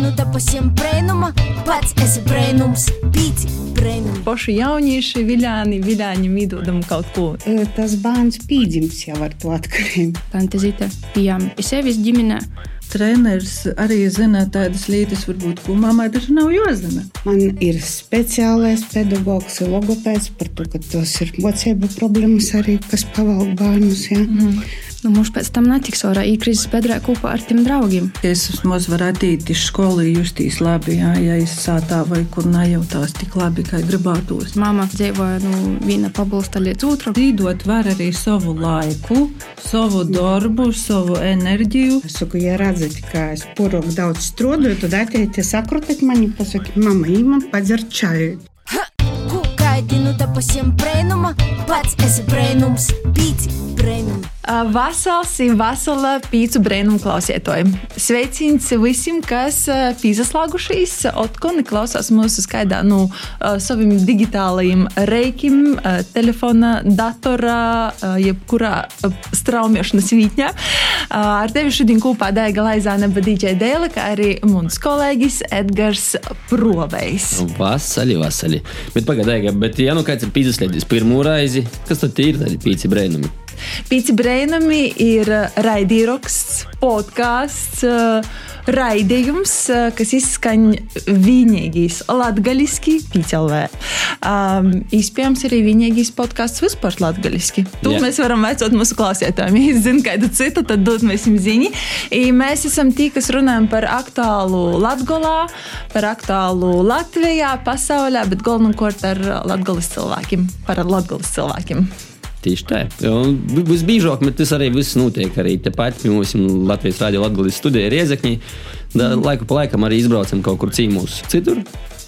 nu te pasiem brēnuma, pats esi brēnums, pīci brēnumi. Poši jaunieši, viļāni, viļāņi mīdodam kaut ko. Tas bērns pīdzims jau ar to atkarību. Fantazita bijām sevis ģimenē. Treneris arī zina tādas lietas, varbūt, ko mammai taču nav jāzina. Man ir speciālais pedagogs, logopēds par to, ka tos ir mocību problēmas arī, kas pavalk bērnus. Ja? Mm -hmm. Nu, mums pēc tam netiks orā īkrīzes bedrē kopā ar tiem draugiem. Es maz varētu iet uz skolu, justīs labi, jā, ja es sātā vai kur nejautās tik labi, kā gribētos. Mama dzīvoja nu, viena pabalsta līdz otram. Dzīvot var arī savu laiku, savu darbu, savu enerģiju. Es saku, ja redzat, ka es porok daudz strādāju, tad ateities sakrotat mani, pasaki, mama, imam padzer čaju. Gaidinu te pasiem brēnuma, pats esi brēnums, pīci brēnumi. Vasals ir vasala pīcu brēnumu klausītāji. Sveiciens visiem, kas pīzaslāgušies, otkoni klausās mūsu skaidā no nu, saviem digitālajiem reikiem, telefona, datorā, jebkurā straumēšanas vītņā. Ar tevi šodien kopā Daiga Laizāne, Badīģē Dēle, kā arī mūns kolēģis Edgars Provejs. Vasali, vasali. Bet pagaidām, bet ja nu kāds ir pīzaslēdis pirmo raizi, kas tad ir tādi pīci brēnumi? Pīci brēnumi ir raidījums, podkāsts, raidījums, kas izskan vienīgais latgaliski pīcelvē. Um, Iespējams, arī vienīgais podkāsts vispār latgaliski. To yeah. mēs varam veicot mūsu klausītājiem. Ja zinu kādu citu, tad dod mēs viņam ziņu. Mēs esam tie, kas runājam par aktuālu Latgolā, par aktuālu Latvijā, pasaulē, bet galvenokārt ar latgalis cilvēkiem, par latgalis cilvēkiem. Tieši tā. Visbiežāk tas arī viss notiek arī tepat mums Latvijas Rādio Latvijas studijā Riezekņī. Da, mm. laiku pa laikam arī izbraucam kaut kur cīmūs citur.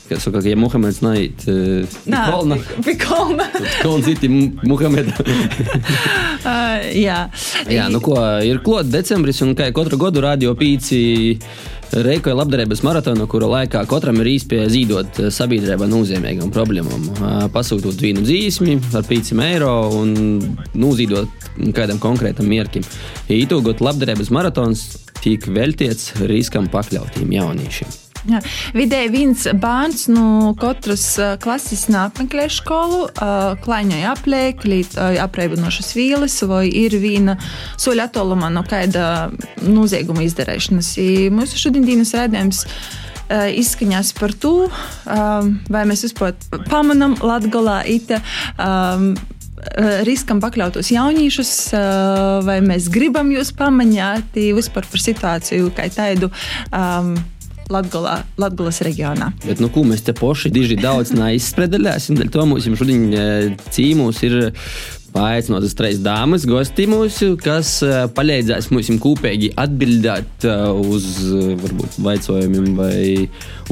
Kas saka, ka ja Muhameds neiet uh, pie kolna, pie kolna. kolna citi Muhameda. uh, jā. jā, nu ko, ir klot decembris un kā katru gadu radio pīci Reikoja labdarības maratona, kura laikā katram ir īspēja zīdot sabiedrībā nozīmīgām problēmām. Pasūtot vienu dzīsmi ar 5 eiro un nozīdot kādam konkrētam mērķim. Ītūgot labdarības maratons tiek veltīts riskam pakļautiem jauniešiem. Jā. Vidēji viens bērns no katras klases apmeklē skolu, klaiņai apliek, līdz apreibinošas vielas, vai ir viena soļa attālumā no kāda nozieguma izdarīšanas. Mūsu šodienas redzējums izskaņās par to, vai mēs vispār pamanām Latvijā. Um, riskam pakļautos jauniešus, vai mēs gribam jūs pamanīt vispār par situāciju kā tādu. Um, Latgolā, Latgolas reģionā. Bet, nu, ko mēs te poši diži daudz neizspredaļāsim, dēļ to mums šodien cīmūs ir paaicinātas trīs dāmas, gosti mūsu, kas palīdzēs mums kopīgi atbildēt uz varbūt jautājumiem, vai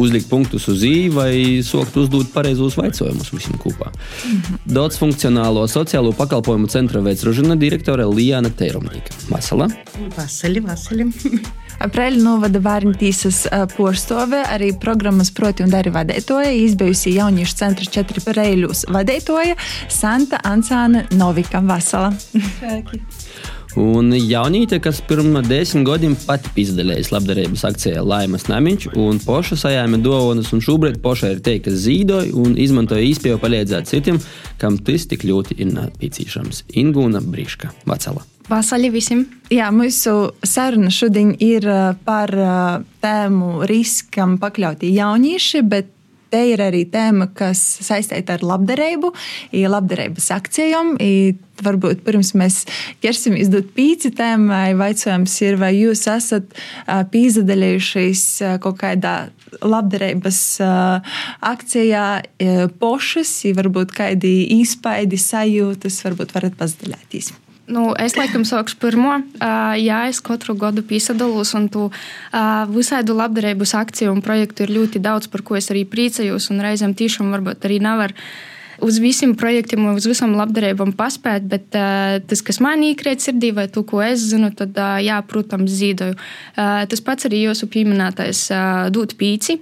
uzlikt punktus uz īņu, vai sokt uzdot pareizos jautājumus visiem kopā. Mm -hmm. Daudz funkcionālo sociālo pakalpojumu centra veids Ružina direktore Lijana Teirumnīka. Vasala! Vasali, vasali! Aprēļa novada Vārnītīsas porstove, arī programmas proti un dari vadētoja, izbijusi jauniešu centra četri reiļus vadētoja Santa Ansāna Novika Vasala. Un jaunīte, kas pirms desmit gadiem pati piedalījās labdarības akcijā Laimas Namiņš, un poša sajāma dāvanas, un šobrīd poša ir teikta zīdoja un izmantoja īspēju palīdzēt citiem, kam tas tik ļoti ir nepieciešams. Ingūna Briška, Vacela. Vasarī visiem! Jā, mūsu saruna šodien ir par tēmu riskam pakļauti jaunieši, bet te ir arī tēma, kas saistīta ar labdarību, labdarības akcijām. Varbūt pirms mēs ķersimies dot pīci tēmai, jautājums ir, vai jūs esat pīzdaļījušies kaut kādā labdarības akcijā pošas, varbūt kādi īspaidi sajūtas, varbūt varat pazdalīties. Nu, es laikam sākšu pirmo. Uh, jā, es katru gadu piesadalos, un tu uh, visādu labdarības akciju un projektu ir ļoti daudz, par ko es arī priecājos. Reizēm tiešām varbūt arī nevar uz visiem projektiem, uz visām labdarībām paspēt, bet uh, tas, kas man iekrīt sirdī, vai to, ko es zinu, tad, uh, jā, protams, zīdoju. Uh, tas pats arī jūsu pieminētais uh, dūt pīci,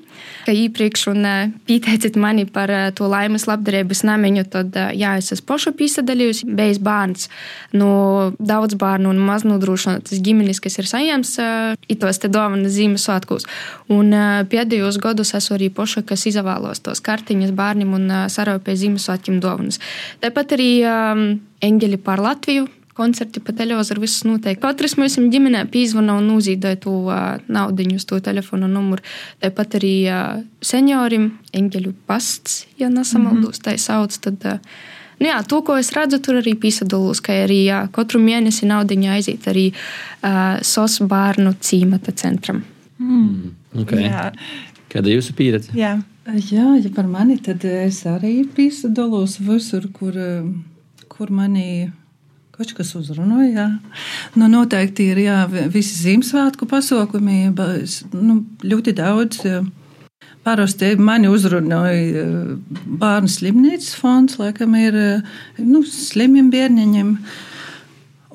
ka iepriekš un uh, pieteicit mani par uh, to laimes labdarības namiņu, tad, uh, jā, es esmu pošu piesadalījusi, bijis bērns no daudz bērnu un maz nodrošinātas ģimenes, kas ir saņēmis uh, itos te dāvanas Ziemassvētkos. Un uh, pēdējos gados esmu arī poša, kas izvēlos tos kartiņas bērniem un uh, saraupēja Ziemassvētkos Ziemassvētkiem dāvanas. Tāpat arī um, eņģeļi par Latviju. Koncerti pa televizoru viss notiek. Katrs mums ģimenē pīzvana un uzīdoja to uh, naudu uz to telefona numuru. Tāpat arī uh, seniorim eņģeļu pasts, ja nesamaldos, mm -hmm. tā sauc. Tad, uh, Nu jā, to, ko es redzu, tur arī pīsadalos, ka arī jā, katru mēnesi naudiņa aiziet arī uh, SOS bērnu cīmata centram. Mm. Okay. Jā. Kāda ir jūsu pieredze? Jā. Jā, ja par mani, tad es arī piesaistos visur, kur, kur manī kaut kas uzrunāja. Nu, noteikti ir jā, visi Ziemassvētku pasākumi, nu, ļoti daudz. Parasti mani uzrunāja bērnu slimnīcas fonds, laikam ir nu, slimiem bērniņiem.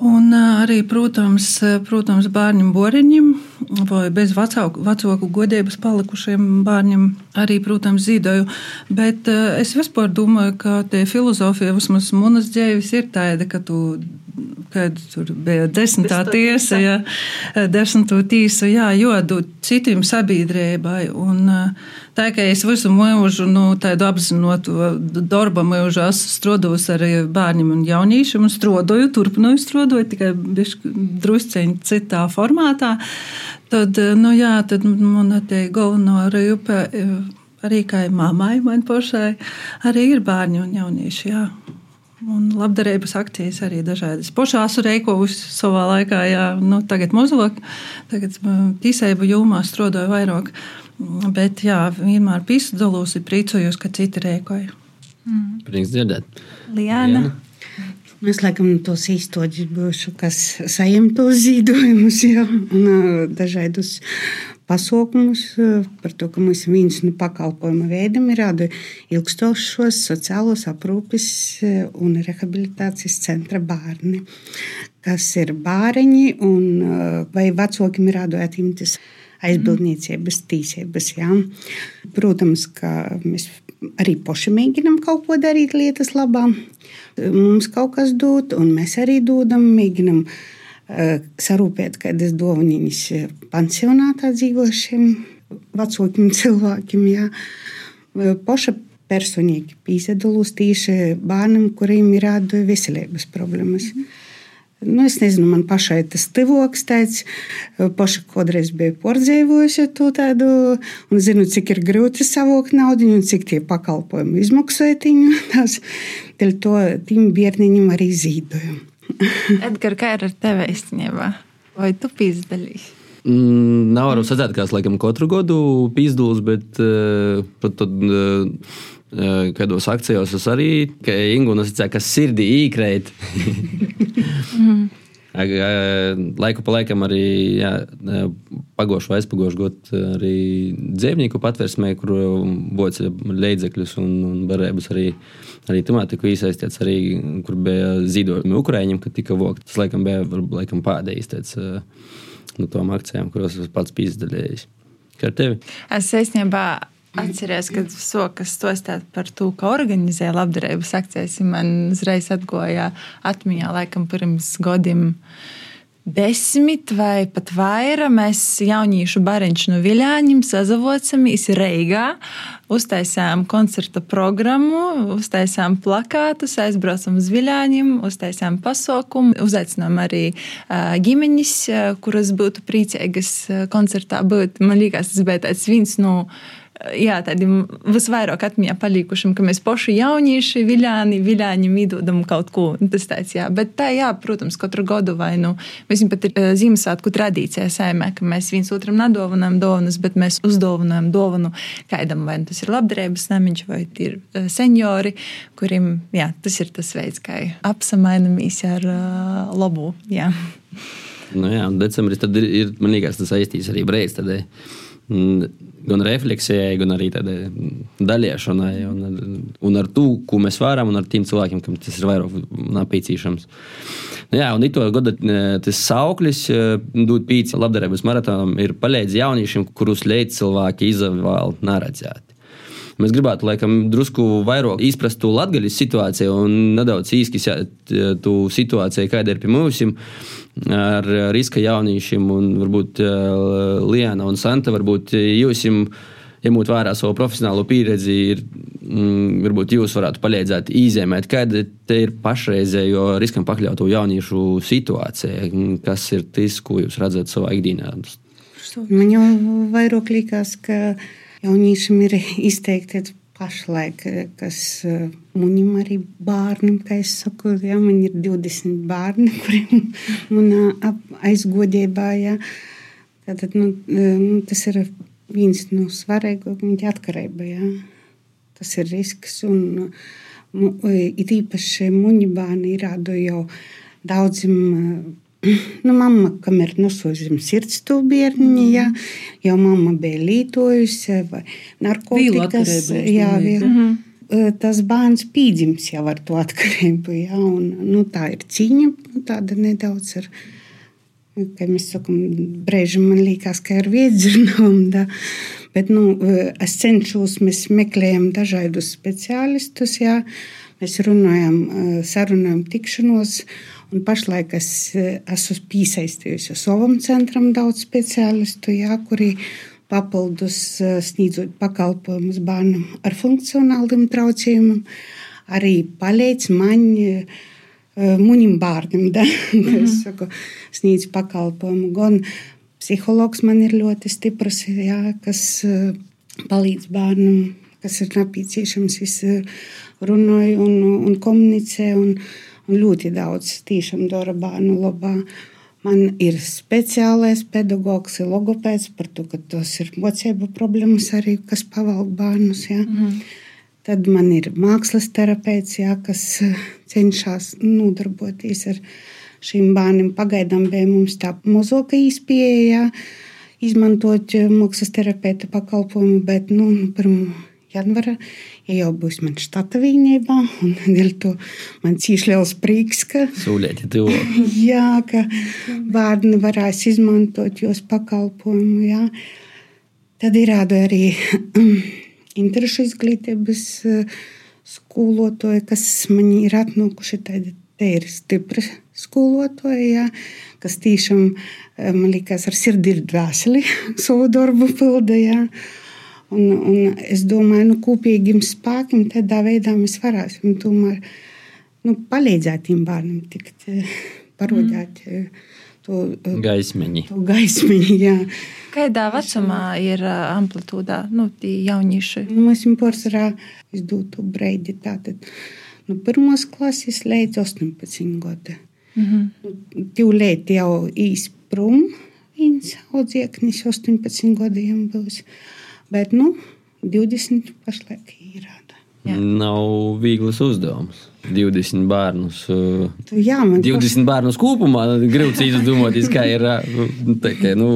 Un arī, protams, protams bērniem boriņiem vai bez vecāku, vecāku godības palikušiem bērniem arī, protams, zīdoju. Bet es vispār domāju, ka tie filozofija, vismaz manas dzīves, ir tāda, ka tu kad tur bija desmitā tiesa, ja, desmito tīsa, jā, jodot citiem sabiedrībai. Un tā, es visu mūžu, nu, tādu apzinotu darba mūžu esmu strādājis ar bērniem un jauniešiem un strodoju, turpināju strodot, tikai drusceņi citā formātā. Tad, nu jā, tad man te galveno arī upē, arī kā mammai man pašai, arī ir bērni un jaunieši, jā. Un labdarības akcijas arī dažādas. Pošās reikovusi savā laikā, jā, nu, tagad mazāk, tagad tīsēbu jūmā strādāju vairāk. Bet, jā, vienmēr pīsdalos ir priecājos, ka citi reikoja. Mm. Prieks dzirdēt. Liana. Liana. Mēs laikam tos īstoģis būšu, kas saņem tos zīdojumus, jā, un dažādus pasaukumus par to, ka mums viens no nu, pakalpojuma veidiem ir tāda ilgstošos sociālos aprūpes un rehabilitācijas centra bērni, kas ir bāriņi un vai vecākiem ir tāda atņemtas aizbildniecības tīsības. Jā. Protams, ka mēs arī paši mēģinām kaut ko darīt lietas labā. Mums kaut kas dod, un mēs arī dodam, mēģinam uh, sarūpēt kādas dāvanas pansionātā dzīvošiem vecākiem cilvēkiem. Jā. Paša personīgi pīzdalos tieši bērnam, kuriem ir rāda veselības problēmas. Mm -hmm. Nu, es nezinu, man pašai tas tuvoks tāds. Paša kādreiz bija pārdzīvojusi to tādu, un zinu, cik ir grūti savākt naudu un cik tie pakalpojumi izmaksāja viņu. Tās, dēļ to tiem bērniņiem arī zīdoju. Edgars, kā ir ar tevi īstenībā? Vai tu pīzdalīsi? Mm, nav varu sacīt, ka es laikam katru gadu pīzduls, bet uh, pat tad. Uh, kādos akcijos es arī, ka Ingūna sacīja, ka sirdī īkrēt. Laiku pa laikam arī jā, pagošu vai aizpagošu gadu arī dzīvnieku patversmē, kur boca līdzekļus un, un varēja arī, arī temātiku iesaistīts, arī kur bija zīdojumi Ukraiņiem, kad tika vokti. Tas laikam bija laikam pēdējais tāds no tām akcijām, kuros es pats pīzdalījos. Kā ar tevi? Es īstenībā Atceries, kad sokas stostāt par to, ka organizēja labdarības akcijas. Man uzreiz atgoja atmiņā, laikam, pirms gadiem desmit vai pat vairāk. Mēs jauniešu bariņš no Viļāņiem sazavocamies Reigā, uztaisām koncerta programmu, uztaisām plakātus, aizbraucam uz Viļāņiem, uztaisām pasaukumu, uzaicinām arī ģimeņus, uh, kuras būtu priecīgas koncertā būt. Man liekas, tas bija tāds viens no. Nu, jā, tādiem visvairāk atmiņā palikušiem, ka mēs paši jaunieši, viļāni, viļāņi mīdodam kaut ko. Tas tāds, jā. Bet tā, jā, protams, katru gadu vai nu, mēs pat ir uh, Ziemassvētku tradīcijā saimē, ka mēs viens otram nedāvinām dāvanas, bet mēs uzdāvinām dāvanu kādam, vai tas ir labdarības namiņš, vai ir uh, seniori, kuriem, jā, tas ir tas veids, kā apsamainamies ar uh, labu. Jā. Nu jā, decembris tad ir, ir man liekas, tas saistīts arī brīvs. Gan refleksijai, gan arī tādai dalīšanai. Un, un ar to, ko mēs varam, un ar tiem cilvēkiem, kam tas ir vairāk napīcīšams. Nu, jā, un to gada tas sauklis, dot pīci labdarības maratonam, ir palīdz jauniešiem, kurus līdz cilvēki izvēl neredzēt. Mēs gribētu, laikam, drusku vairāk izprast to latgaļas situāciju un nedaudz īskisēt to situāciju, kāda ir pie mums ar riska jauniešiem un varbūt Liana un Santa, varbūt jūs jums ņemot vērā savu profesionālo pieredzi, ir, mm, varbūt jūs varētu palīdzēt izēmēt, kāda ir pašreizējo riskam pakļautu jauniešu situācija, kas ir tas, ko jūs redzat savā ikdienā. Man jau vairāk likās, ka jauniešiem ir izteikti pašlaik, kas manim arī bērnam, kā es saku, ja, man ir 20 bērni, kuriem manā aizgodībā, ja. Tātad, nu, nu, tas ir viens no svarīgākajiem atkarība, ja. Tas ir risks, un nu, it īpaši muņu bērni ir rādu jau daudzim Nu, mamma, kamēr nosūdzam sirds to bērniņu, mm. jā, jau mamma bija lītojusi vai narkotikas. Jā, jā. Mm -hmm. Tas bērns pīdzims jau ar to atkarību, jā, un nu, tā ir cīņa, nu, tāda nedaudz ar, kā mēs sakam, brēži man liekas, ka ir viedzirnām, bet, nu, es cenšos, mēs meklējam dažādus speciālistus, jā, mēs runājam, sarunājam tikšanos, Un pašlaik es eh, esmu piesaistījusi savam centram daudz speciālistu, jā, kuri papildus eh, sniedzot pakalpojumus bērnam ar funkcionāliem traucējumiem, arī palīdz man. Eh, muņim bērnam, da, mm -hmm. es saku, sniedz pakalpojumu. Gan psihologs man ir ļoti stiprs, jā, kas palīdz bērnam, kas ir nepieciešams, viss runāja un, un komunicē. Ļoti daudz tiešām dara bērnu labā. Man ir speciālais pedagogs, ir logopēds par to, ka tos ir mocību problēmas arī, kas pavalk bērnus. Ja. Mm -hmm. Tad man ir mākslas terapeits, ja, kas eh, cenšas nodarboties ar šīm bērniem. Pagaidām bija mums tā mazāka izpēja, izmantot eh, mākslas terapeita pakalpojumu, bet nu, pirms janvāra ja jau būs man štata vienībā, dēļ to man cīši liels prieks, ka, Sūlieti tuvo. jā, ka bērni varēs izmantot jūs pakalpojumu, jā. Tad ir arī interešu izglītības eh, skolotāji, kas man ir atnākuši tādi. Te ir stipri skolotāji, jā, kas tiešām eh, man liekas ar sirdi ir dvēseli savu darbu pildīja. Un, un es domāju, ka nu, kopīgiem spēkiem tādā veidā mēs varēsim tomēr nu, palīdzēt tiem bērniem tikt, eh, parodēt. Mm. To, eh, gaismiņi. To gaismiņi jā. Kādā vecumā ir amplitūdā nu, tie jaunieši? Nu, mēs viņam pārsvarā izdotu breidi. Tātad no nu, pirmās klases līdz 18 gadiem. Mm -hmm. Tūlīt jau īsprum viens audzieknis 18 gadiem būs. Bet nu, 20 pašlaik ir. Jā. Nav viegls uzdevums. 20 bērnus. Jā, man 20 bērnus kopumā. Grūti izdomāties, kā ir tā, kā, nu,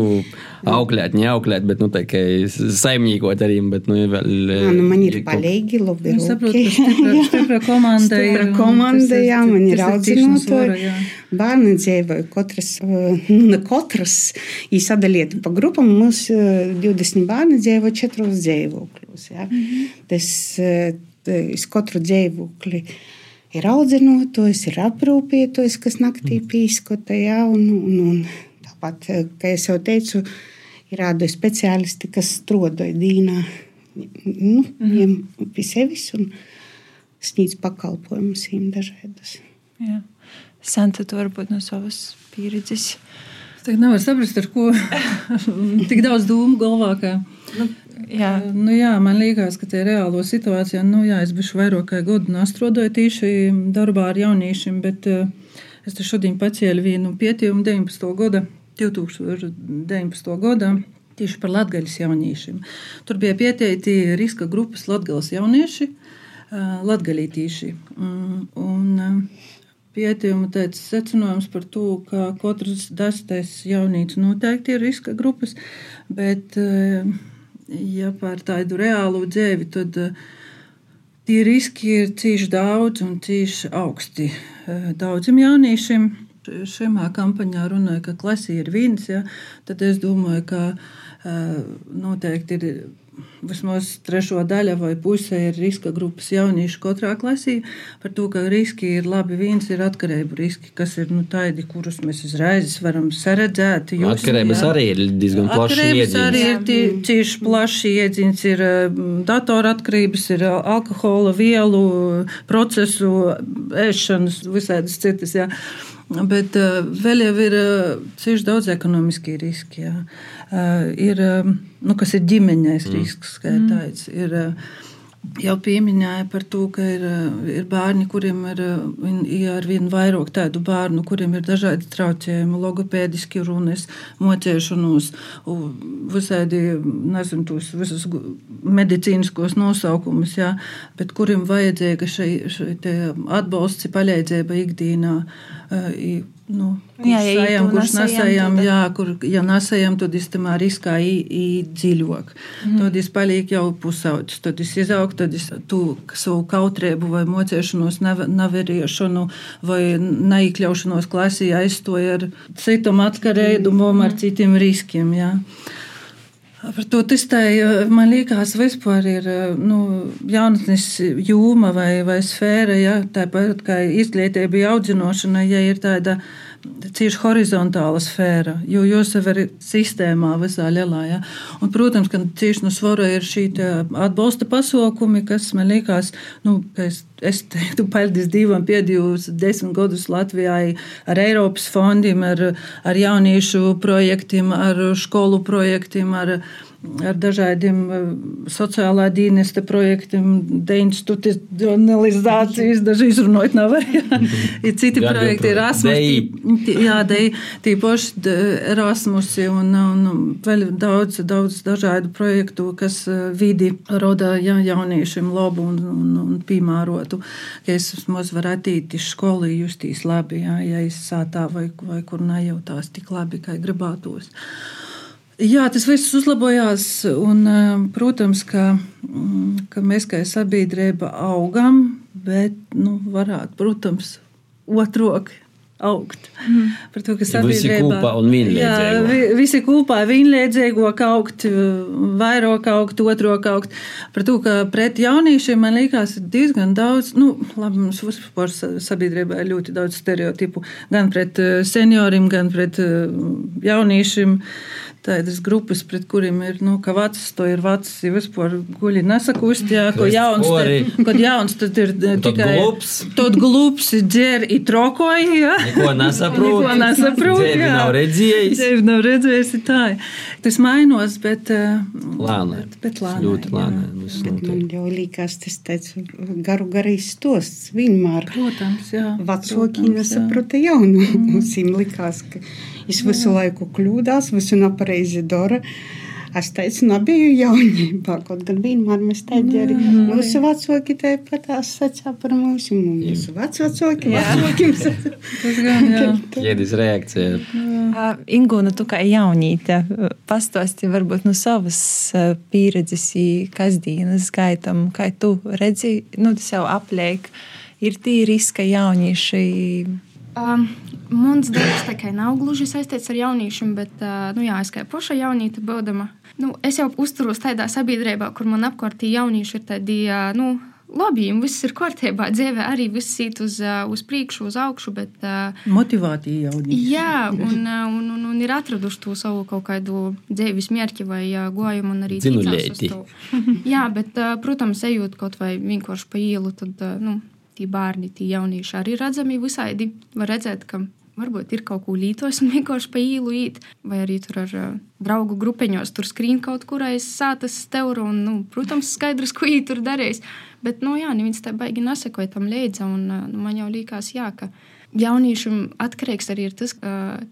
auklēt, neauklēt, bet nu, saimniekot arī. Bet, nu, vēl, jā, nu, man ir palīgi, labi. Es saprotu, ka stipra, komanda ir. komanda, jā, man ir audzinotāji. Bērni dzīvoja katras, nu, katras īsadaliet pa grupam. Mums 20 bērni dzīvo četros dzīvokļos. Mm -hmm. Tas, es katru dzīvokli ir audzinotojs, ir aprūpētojs, kas naktī mm. pīskota. Jā, un, un, un tāpat, kā jau teicu, ir rādi speciālisti, kas strodoja dīnā nu, viņiem mm. pie sevis un sniedz pakalpojumus viņiem dažādus. Jā. Santa, tu varbūt no savas pieredzes. Es nevaru saprast, ar ko tik daudz dūmu galvā. Ka... Nu, Jā. Nu, jā, man liekas, ka tie reālo situācijā, nu, jā, es biju vairāk kā gadu strādāju tīši darbā ar jauniešiem, bet uh, es te šodien pacēlu vienu pietījumu 19. gada, 2019. gada. Tieši par latgaļas jauniešiem. Tur bija pieteikti riska grupas latgaļas jaunieši, latgaļītīši. Un, Pieteikuma teica secinājums par to, ka katrs desmitais jaunīts noteikti ir riska grupas, Bet, ja par tādu reālu dzīvi, tad tie riski ir cīši daudz un cīši augsti. Daudziem jauniešiem šajā kampaņā runāja, ka klasē ir viens, ja, tad es domāju, ka noteikti ir vismaz trešo daļa vai puse ir riska grupas jaunieši katrā klasī. Par to, ka riski ir labi, viens ir atkarību riski, kas ir nu, tādi, kurus mēs uzreiz varam saredzēt. Atkarības arī ir diezgan plaši iedziņas. arī ir tie, cieši plaši iedziņas, ir datora atkarības, ir alkohola, vielu, procesu, ēšanas, visādas citas. Jā. Bet uh, vēl jau ir uh, cieši daudz ekonomiski riski. Jā. Uh, ir, nu, kas ir ģimeņais mm. risks, kā mm. tāds. Ir, uh, jau pieminēja par to, ka ir, ir bērni, kuriem ir ja ar vien vairāk tādu bērnu, kuriem ir dažādi traucējumi, logopēdiski runas, mocēšanos, visādi, nezinu, tos visus medicīniskos nosaukumus, jā, bet kuriem vajadzīga šai, šai atbalsts, palīdzība ikdienā. Nu, jā, ja sajam, kurš nesajam, tad... jā, kur, ja nesajam, tad es tam riskā īdziļāk. Mm. Tad es palieku jau pusaudzis, tad es izaugu, tad es tu savu kautrēbu vai mocēšanos, nevarēšanu vai neikļaušanos klasī aizstoju ar citam atkarēdumam, mm. ar citiem riskiem. Jā. Par to testēju, man liekas, vispār ir nu, jaunatnes jūma vai, vai sfēra, ja, tāpat kā izglītība, audzinošana, ja ir tāda cieši horizontāla sfēra, jo jūs jau esat sistēmā visā lielā. Ja? Un, protams, ka cieši no svara ir šī atbalsta pasaukumi, kas man liekas, nu, ka es, es teiktu, paldies Dievam, piedzīvoju desmit gadus Latvijā ar Eiropas fondiem, ar, ar jauniešu projektiem, ar skolu projektiem. Ar, ar dažādiem eh, sociālā dienesta projektiem, deinstitucionalizācijas, daži izrunājot nav arī. Ir citi jā, projekti, Erasmus, jā, dei, tīpaši Erasmusi un, un vēl daudz, daudz dažādu projektu, kas eh, vidi roda jā, jauniešiem labu un, un, un piemērotu, ka es maz varu attīt iz skolu justīs labi, jā, ja es sātā vai, vai kur nejautās tik labi, kā gribētos. Jā, tas viss uzlabojās. Un, eh, protams, ka, mm, ka mēs kā sabiedrība augam, bet nu, varētu, protams, otrok augt. Mm. Par to, ka sabiedrība visi kopā un vienlīdzīgi. Jā, visi kopā vienlīdzīgi augt, vairāk augt, otrok augt. Par to, ka pret jauniešiem man liekas diezgan daudz, nu, labi, mums vispār sabiedrībā ir ļoti daudz stereotipu, gan pret eh, senioriem, gan pret eh, jauniešiem tādas grupas, pret kuriem ir, nu, ka vecs to ir vecs, jau vispār guļi nesakust, jā, ko jauns, tad, kad jauns, tad ir tikai glups. Tot glups, dzer i trokoji, jā. Neko nesaprot. Neko nesaprot, jā. nav redzējis. Dzēvi nav redzējis, tā. Tas mainos, bet... Lēnē. Bet, bet lēnē. Ļoti lēnē. Man jau likās tas tāds garu garīs stosts vienmēr. Protams, jā. Vecāki nesaprota jaunu. Mums likās, ka Es visu laiku kļūdās, visu nepareizi dara. Es teicu, nebiju jaunībā, kaut gan vienmēr mēs tādi arī mūsu vecāki tāpat sacīja par mums, un mūsu vecāki vecākiem sacīja. Ķēdes reakcija. Ingūna, tu kā jaunīte, pastāsti varbūt no savas pieredzes, kasdienas gaitam, kā tu redzi, nu, tas jau apliek, ir tī riska jaunieši? Um, Mans darbs nav gluži saistīts ar jauniešiem, bet uh, nu, jā, es kā paša jaunīte būdama, nu, es jau uzturos tādā sabiedrībā, kur man apkārt jaunieši ir tādi. Uh, nu, Labi, jums viss ir kārtībā, dzīvē arī viss iet uz, uz priekšu, uz augšu. Bet, Motivācija jau ir. Jā, un, un, un, un ir atraduši to savu kaut kādu dzīves mērķi vai gojumu, un arī dziļi. Jā, bet, protams, ejot kaut vai vienkārši pa ielu, tad nu, tie bērni, tie jaunieši arī redzami visādi. Var redzēt, ka varbūt ir kaut ko lītos un vienkārši pa īlu īt, vai arī tur ar uh, draugu grupiņos tur skrīn kaut kur aiz sātas steuru, un, nu, protams, skaidrs, ko viņi tur darīs. Bet, nu, jā, neviens tā baigi nesekoja tam līdzi, un uh, nu, man jau likās, jā, ka jauniešiem atkarīgs arī tas,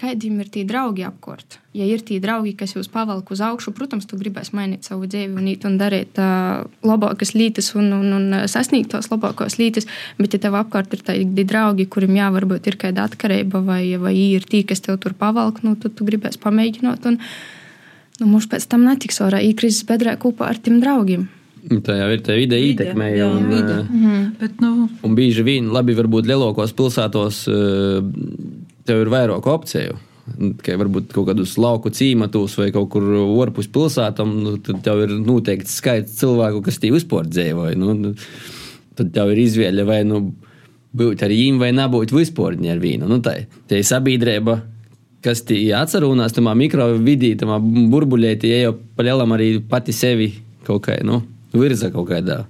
kādiem ir tie draugi apkārt. Ja ir tie draugi, kas jūs pavelk uz augšu, protams, tu gribēsi mainīt savu dzīvi un, un darīt uh, labākas lietas un, un, un sasniegt tos labākos lietas. Bet, ja tev apkārt ir tādi draugi, kuriem jā, varbūt ir kāda atkarība vai, vai ir tie, kas tev tur pavelk, nu, tad tu gribēsi pamēģināt. Un, nu, mums pēc tam netiks orā īkrizes bedrē kopā ar tiem draugiem. Tā jau ir tā vide ietekmē. jā, Un, vide. eh, Bet, nu, un bieži vien, labi, varbūt lielākos pilsētos eh, tev ir vairāk opciju. Ka varbūt kaut kādus lauku cīmatus vai kaut kur ārpus pilsētām, nu, tad tev ir noteikti skaits cilvēku, kas tie vispār dzīvoja. Nu, nu, tad tev ir izvēle vai nu būt ar viņiem, vai nebūt vispār ar vienu. Nu, tā ir sabiedrība, kas tie atcerās, tamā mikrovidī, tamā burbuļē, tie jau palielam arī pati sevi kaut kā nu, virza kaut kādā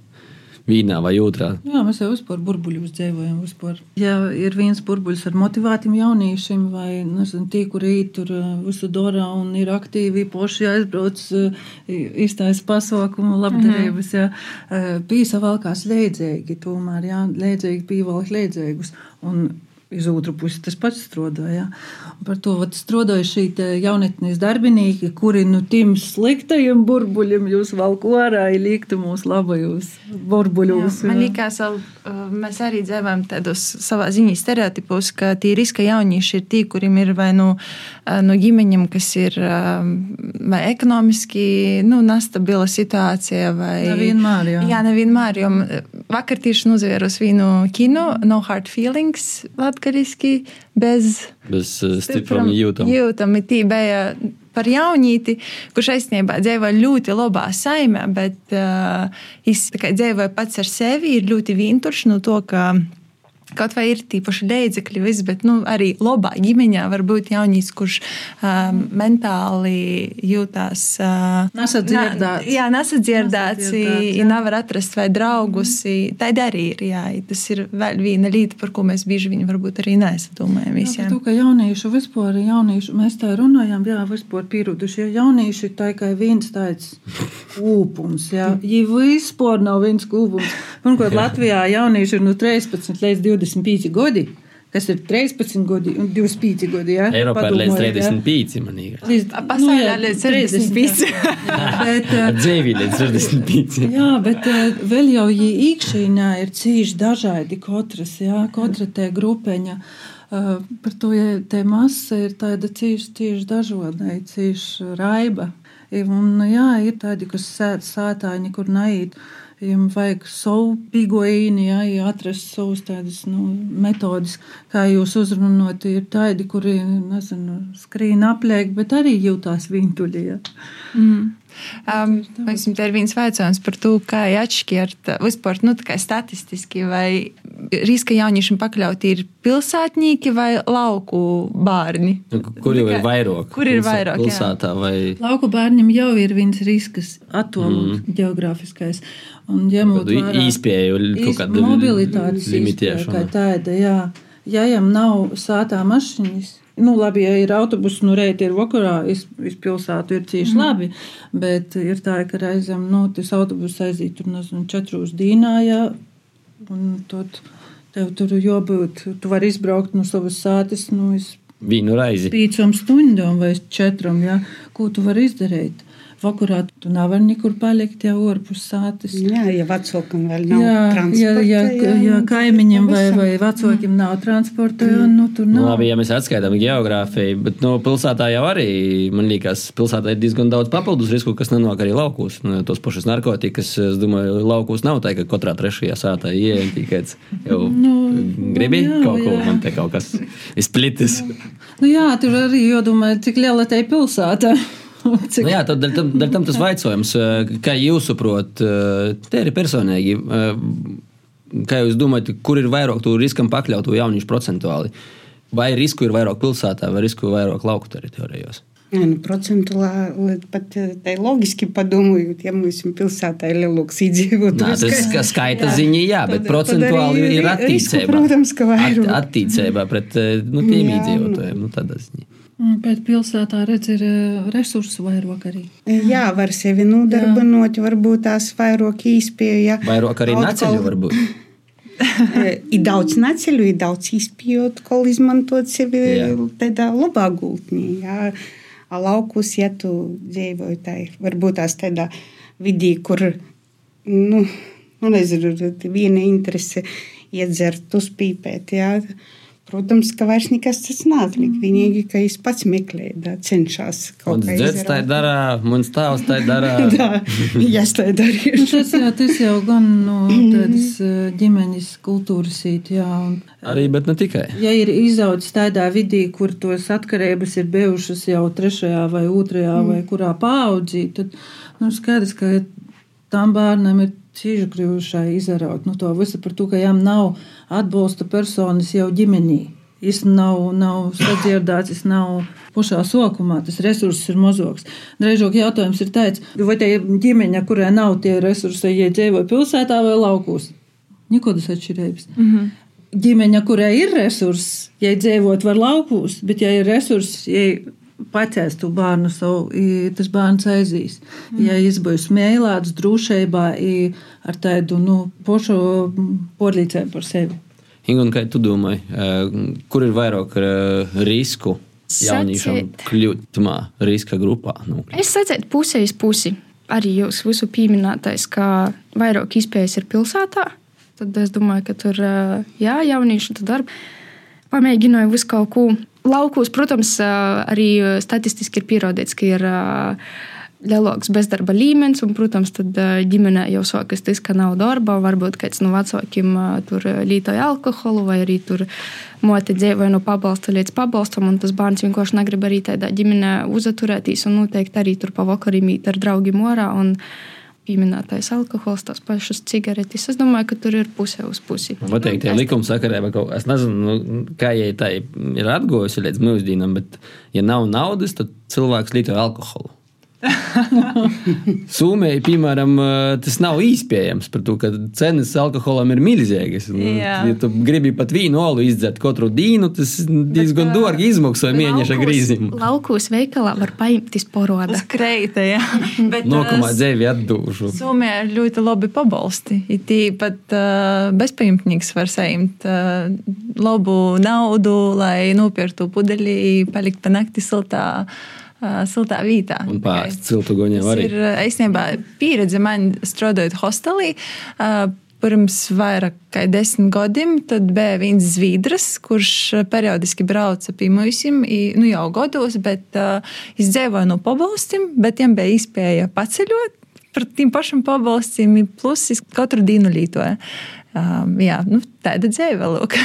vīnā vai otrā. Jā, mēs jau vispār burbuļos dzīvojam. Vispār. Ja ir viens burbuļs ar motivētiem jauniešiem, vai nezinu, tie, kuri tur visu dara un ir aktīvi, poši aizbrauc, iztais pasaukumu, labdarības, jā, uh, pīsa valkās leidzēgi, tomēr, jā, leidzēgi pīvalk leidzēgus. Un Iz otru pusi tas pats strādāja. Par to strādāja šī jaunatnes darbinieki, kuri no nu, tiem sliktajiem burbuļiem jūs valku ārā, liektu mūsu labajos burbuļos. Jā, man liekas, mēs arī dzīvojam tādos savā ziņā stereotipos, ka tie riska jaunieši ir tie, kuriem ir vai nu no ģimeņiem, kas ir vai ekonomiski nu, nestabila situācija. Vai, nevienmēr, jā. jā, nevienmēr, vakar tieši nozvērus vienu kino, No Hard Feelings latgaliski, bez, bez uh, stipram jūtam. Jūtam, tī bija par jaunīti, kurš aizsniegā dzīvoja ļoti labā saimē, bet uh, viņš dzīvoja pats ar sevi, ir ļoti vientuļš no to, ka Kaut vai ir tīpaši līdzekļi, bet nu, arī labā ģimeņā var būt jaunīs, kurš um, mentāli jūtās uh, nesadzirdēts. Jā, nesadzirdēts, ja nevar atrast vai draugus. Tā arī ir. Jā, tas ir vēl viena lieta, par ko mēs bieži vien varbūt arī nesadomājam. Jā, to, ka jauniešu vispār, jauniešu, mēs tā runājam, jā, vispār pieruduši, ja jaunieši tā kā viens tāds kūpums, jā, ja vispār nav viens kūpums. Pirmkārt, Latvijā jaunieši ir no 13 līdz 20. 25 gadi. Kas ir 13 gadi un 25 gadi? Ja? Eiropā ir līdz 35. Līdz, pasaulē nu, līdz 35. bet, Dzīvi līdz 65. jā, bet vēl jau iekšēnā ir cīši dažādi katras, jā, katra te grupeņa. Uh, par to, ja te masa ir tāda cīši dažāda, cīši raiba. Un, jā, ir tādi, kas sēž sātāņi, kur naiet. Viņam vajag savu pīgoīni, ja, ja atrast savus tādas nu, metodus, kā jūs uzrunājat. Ir tādi, kuri nezinu, skrīn apliek, bet arī jūtās vientuļi. Ja. Mm. Um, Mums ir viens jautājums par to, kā atšķirt vispār nu, statistiski, vai riska jauniešiem pakļauti ir pilsētnieki vai lauku bērni. Nu, kur jau ir vairāk? Kur ir vairāk? Pilsētā vai? Lauku bērniem jau ir viens risks, attālums mm. geogrāfiskais. Un ņemot vērā īspēju, kaut kāda mobilitātes limitēšana. Tāda, jā. Ja jām nav sātā mašīnas, nu, labi, ja ir autobuss, nu, reiti ir vakarā, iz, iz pilsētu ir cīši mm. labi, bet ir tā, ka reizēm, nu, tas autobuss aiziet tur, nezinu, četros dīnā, jā, un tad tev tur jābūt, tu vari izbraukt no savas sātes, nu, iz Vīnu raizi. Pīcām stundām vai četram, jā, ko tu vari izdarīt vakarā tu nevari nekur palikt jau ārpus sātes. Jā, ja vecākam vēl nav jā, transporta. Jā, jā, jā, jā kaimiņam vai, vai vecākiem nav transporta, jā, nu tur nav. Nu, labi, ja mēs atskaitām geogrāfiju, bet nu, pilsētā jau arī, man liekas, pilsētā ir diezgan daudz papildus risku, kas nenāk arī laukos. Nu, tos pašus narkotikas, es domāju, laukos nav tā, ka katrā trešajā sātā ieejam tikai jau nu, gribi jā, kaut ko, jā. man te kaut kas izplitis. Nu jā, tur arī jādomā, cik liela tā ir pilsēta. Cik... Nu jā, tad dēļ tam, dēļ tam tas jautājums, kā jūs saprotat, te ir personīgi. Kā jūs domājat, kur ir vairāk to riskam pakļautu jauniešu procentuāli? Vai risku ir vairāk pilsētā, vai risku ir vairāk lauku teritorijos? Jā, nu, procentuāli pat tā loģiski padomājot, ja mums pilsētā ir lielāks iedzīvotājs. Tas ir skaita jā, ziņā, jā, bet tad, procentuāli tad ir attīstība. Protams, ka vairāk. At, attīstība pret nu, tiem iedzīvotājiem. Nu, tādā ziņā. Bet pilsētā redz, ir resursu vairāk arī. Jā, var sevi nodarbinot, varbūt tās vairāk īspēja. Vairāk arī naceļu varbūt. ir daudz naceļu, ir daudz izpējot, ko izmantot sevi jā. tādā labā gultnī. Jā. Laukus, ja tu dzīvoji tā, varbūt tās tādā vidī, kur, nu, nu nezinu, viena interese iedzert, uzpīpēt, jā Protams, ka vairs nekas tas neatliek. Vienīgi, ka es pats meklēju, da, cenšas kaut Mans kā dzēds tā dara, mans tēvs tā dara. Jā, es tā darīju. Tas jau, tas jau gan no tādas eh, ģimenes kultūras īt, jā. Un, Arī, bet ne tikai. ja ir izaudzis tādā vidī, kur tos atkarības ir bijušas jau trešajā vai otrajā mm. vai kurā paaudzī, tad nu, skaidrs, ka tam bērnam ir cīņa kļuvušai izraut nu, to visu par to, ka viņam nav atbalsta personas jau ģimenī. Viņš nav, nav sadzirdēts, viņš nav pašā sokumā, tas resurss ir mazāks. Drīzāk jautājums ir tāds, vai tā ģimene, kurai nav tie resursi, ja dzīvo pilsētā vai laukos? Nekādas atšķirības. Mm -hmm. Ģimene, kurai ir resursi, ja dzīvot var laukos, bet ja ir resursi, ja pacēs to bērnu savu, i tas bērns aizīs. Mm. Ja viņš būs mīlēts, drošībā, ar tādu nu, pošu porlīcēm par sevi. Inga, un kā tu domā, kur ir vairāk eh, risku jauniešiem kļūt tamā riska grupā? Nu, Es sacītu, pusējas pusi. Arī jūs visu pieminētais, ka vairāk izpējas ir pilsētā. Tad es domāju, ka tur ā, jā, jaunieši tur darba. Pamēģināju visu kaut ko. Laukos, protams, arī statistiski ir pierādīts, ka ir lielāks bezdarba līmenis. Un, protams, tad ģimenē jau sākas tas, ka nav darba. Varbūt kāds no vecākiem tur lietoja alkoholu vai arī tur moti dzīvoja no pabalsta līdz pabalstam. Un tas bērns vienkārši negrib arī tādā ģimenē uzturēties un noteikti arī tur pavakarī mīt ar draugiem orā. Un, Pieminētais alkohols, tās pašas cigaretes. Es domāju, ka tur ir pusē uz pusi. Noteikti tie likuma sakarā, vai kaut kas, nezinu, nu, kā ja tā ir atgojusi līdz mūsdienām, bet, ja nav naudas, tad cilvēks lietoja alkoholu. Somijai, piemēram, tas nav iespējams, par to, ka cenas alkoholam ir milzīgas. Nu. Ja tu gribi pat vīnu olu izdzert katru dienu, tas diezgan dārgi izmaksā mēneša grīzim. Laukos veikalā var paņemt izporoda. Uz kreita, jā. Bet, Nokamā ā, dzīve atdūšu. Somijā ir ļoti labi pabalsti. Ir tīpat uh, bezpajumtnieks var saņemt uh, labu naudu, lai nopirktu pudeļi, palikt pa nakti siltā. Uh, siltā vietā. Un pārst ciltu goņiem Tas arī. ir uh, īstenībā pieredze man strādājot hostelī. Pirms vairāk kā desmit gadiem bija viens zviedrs, kurš periodiski brauca pie mums, nu jau gados, bet uh, viņš dzīvoja no pabalstiem, bet viņam bija iespēja paceļot par tiem pašiem pabalstiem, plus katru dienu lītoja. Um, jā, nu, tāda dzīve, lūk.